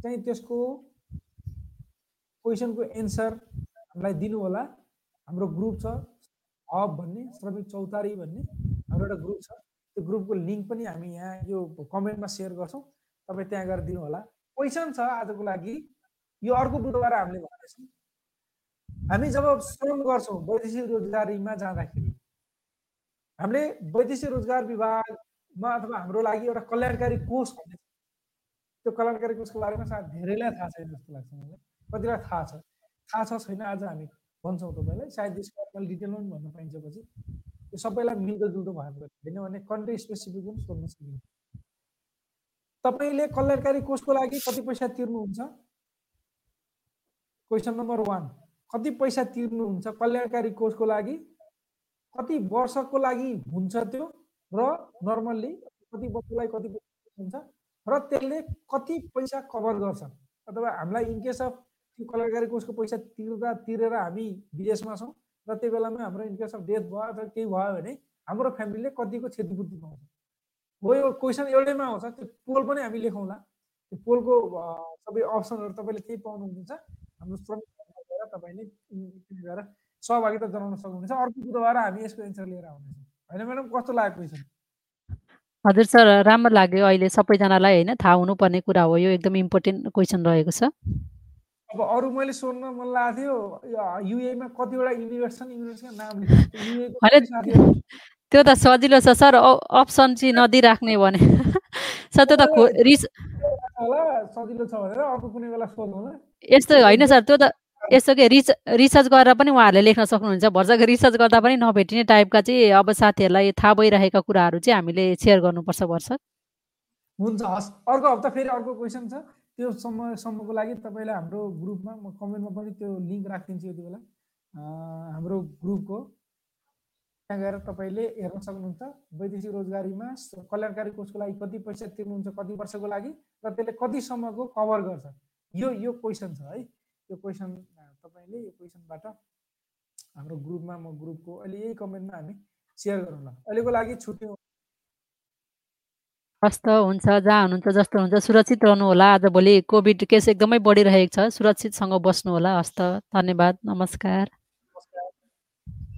चाहिँ त्यसको क्वेसनको एन्सर हामीलाई दिनु होला हाम्रो ग्रुप छ हब भन्ने श्रमिक चौतारी भन्ने हाम्रो एउटा ग्रुप छ। त्यो ग्रुपको लिङ्क पनि हामी यहाँ यो कमेन्टमा सेयर गर्छौँ। तपाईँ त्यहाँ गएर दिनु होला क्वेसन छ आजको लागि। यो अर्को बुधबार हामीले भन्दैछौँ। हामी जब श्रम गर्छौँ वैदेशिक रोजगारीमा जाँदाखेरि हामीले वैदेशिक रोजगार विभागमा अथवा हाम्रो लागि एउटा कल्याणकारी कोष भन्ने त्यो कल्याणकारी कोषको बारेमा सायद धेरैलाई थाहा छैन जस्तो लाग्छ मलाई। कतिलाई थाहा छ? थाहा छ छैन आज हामी भन्छौँ तपाईँलाई। सायद यसको डिटेलमा पनि भन्न पाइन्छ पछि। यो सबैलाई मिल्दोजुल्दो भएको होइन भने कन्ट्री स्पेसिफिक पनि सोध्न सकिन्छ। तपाईँले कल्याणकारी कोषको लागि कति पैसा तिर्नुहुन्छ? क्वेसन नम्बर वान कति पैसा तिर्नुहुन्छ कल्याणकारी कोषको लागि? कति वर्षको लागि हुन्छ त्यो र नर्मल्ली कति वर्षलाई कति हुन्छ र त्यसले कति पैसा कभर गर्छ। अथवा हामीलाई इनकेस अफ त्यो कलाकारी कोषको पैसा तिर्दा तिरेर हामी विदेशमा छौँ र त्यो बेलामा हाम्रो इनकेस अफ डेथ भयो अथवा केही भयो भने हाम्रो फ्यामिलीले कतिको क्षतिपूर्ति पाउँछ। हो यो क्वेसन एउटैमा आउँछ त्यो पोल पनि हामी लेखौँला। त्यो पोलको सबै अप्सनहरू तपाईँले केही पाउनुहुन्छ? हाम्रो श्रमिक तपाईँले गएर सहभागिता जनाउन सक्नुहुनेछ। अर्को बुधबार हामी यसको एन्सर लिएर आउनेछौँ। होइन म्याडम कस्तो लाग्यो क्वेसन हजुर सर राम्रो लाग्यो अहिले सबैजनालाई होइन थाहा हुनुपर्ने कुरा हो। यो एकदम इम्पोर्टेन्ट क्वेसन रहेको छ। अब अरू मैले सोध्न मन लागेको थियो युएमा कतिवटा युनिभर्सिटी युनिभर्सिटीको नाम त्यो त सजिलो छ सर। अप्सन चाहिँ नदिइराख्ने भने। सर त्यो त रिस सजिलो छ भनेर अर्को कुनै बेला सोध्नु यस्तो होइन सर त्यो त यसो के रिच रिसर्च गरेर पनि उहाँहरूले लेख्न सक्नुहुन्छ। भर्खर रिसर्च गर्दा पनि नभेटिने टाइपका चाहिँ अब साथीहरूलाई थाहा भइरहेका कुराहरू चाहिँ हामीले सेयर गर्नुपर्छ वर्ष हुन्छ हस्। अर्को हप्ता फेरि अर्को क्वेसन छ। त्यो समयसम्मको लागि तपाईँलाई हाम्रो ग्रुपमा म कमेन्टमा पनि त्यो लिङ्क राखिदिन्छु यति बेला। हाम्रो ग्रुपको। त्यहाँ गएर तपाईँले हेर्न सक्नुहुन्छ। वैदेशिक रोजगारीमा कल्याणकारी कोषको लागि कति पैसा तिर्नुहुन्छ कति वर्षको लागि र त्यसले कतिसम्मको कभर गर्छ। यो यो क्वेसन छ है। त्यो क्वेसन तपाईँले यो क्वेसनबाट हाम्रो ग्रुपमा म ग्रुपको अहिले यही कमेन्टमा हामी सेयर गरौँ ल अहिलेको लागि छुट्टी हस् त हुन्छ जहाँ हुनुहुन्छ जस्तो हुन्छ सुरक्षित रहनु होला आज भोलि कोभिड केस एकदमै बढिरहेको छ। सुरक्षितसँग बस्नु होला हस् त धन्यवाद। नमस्कार।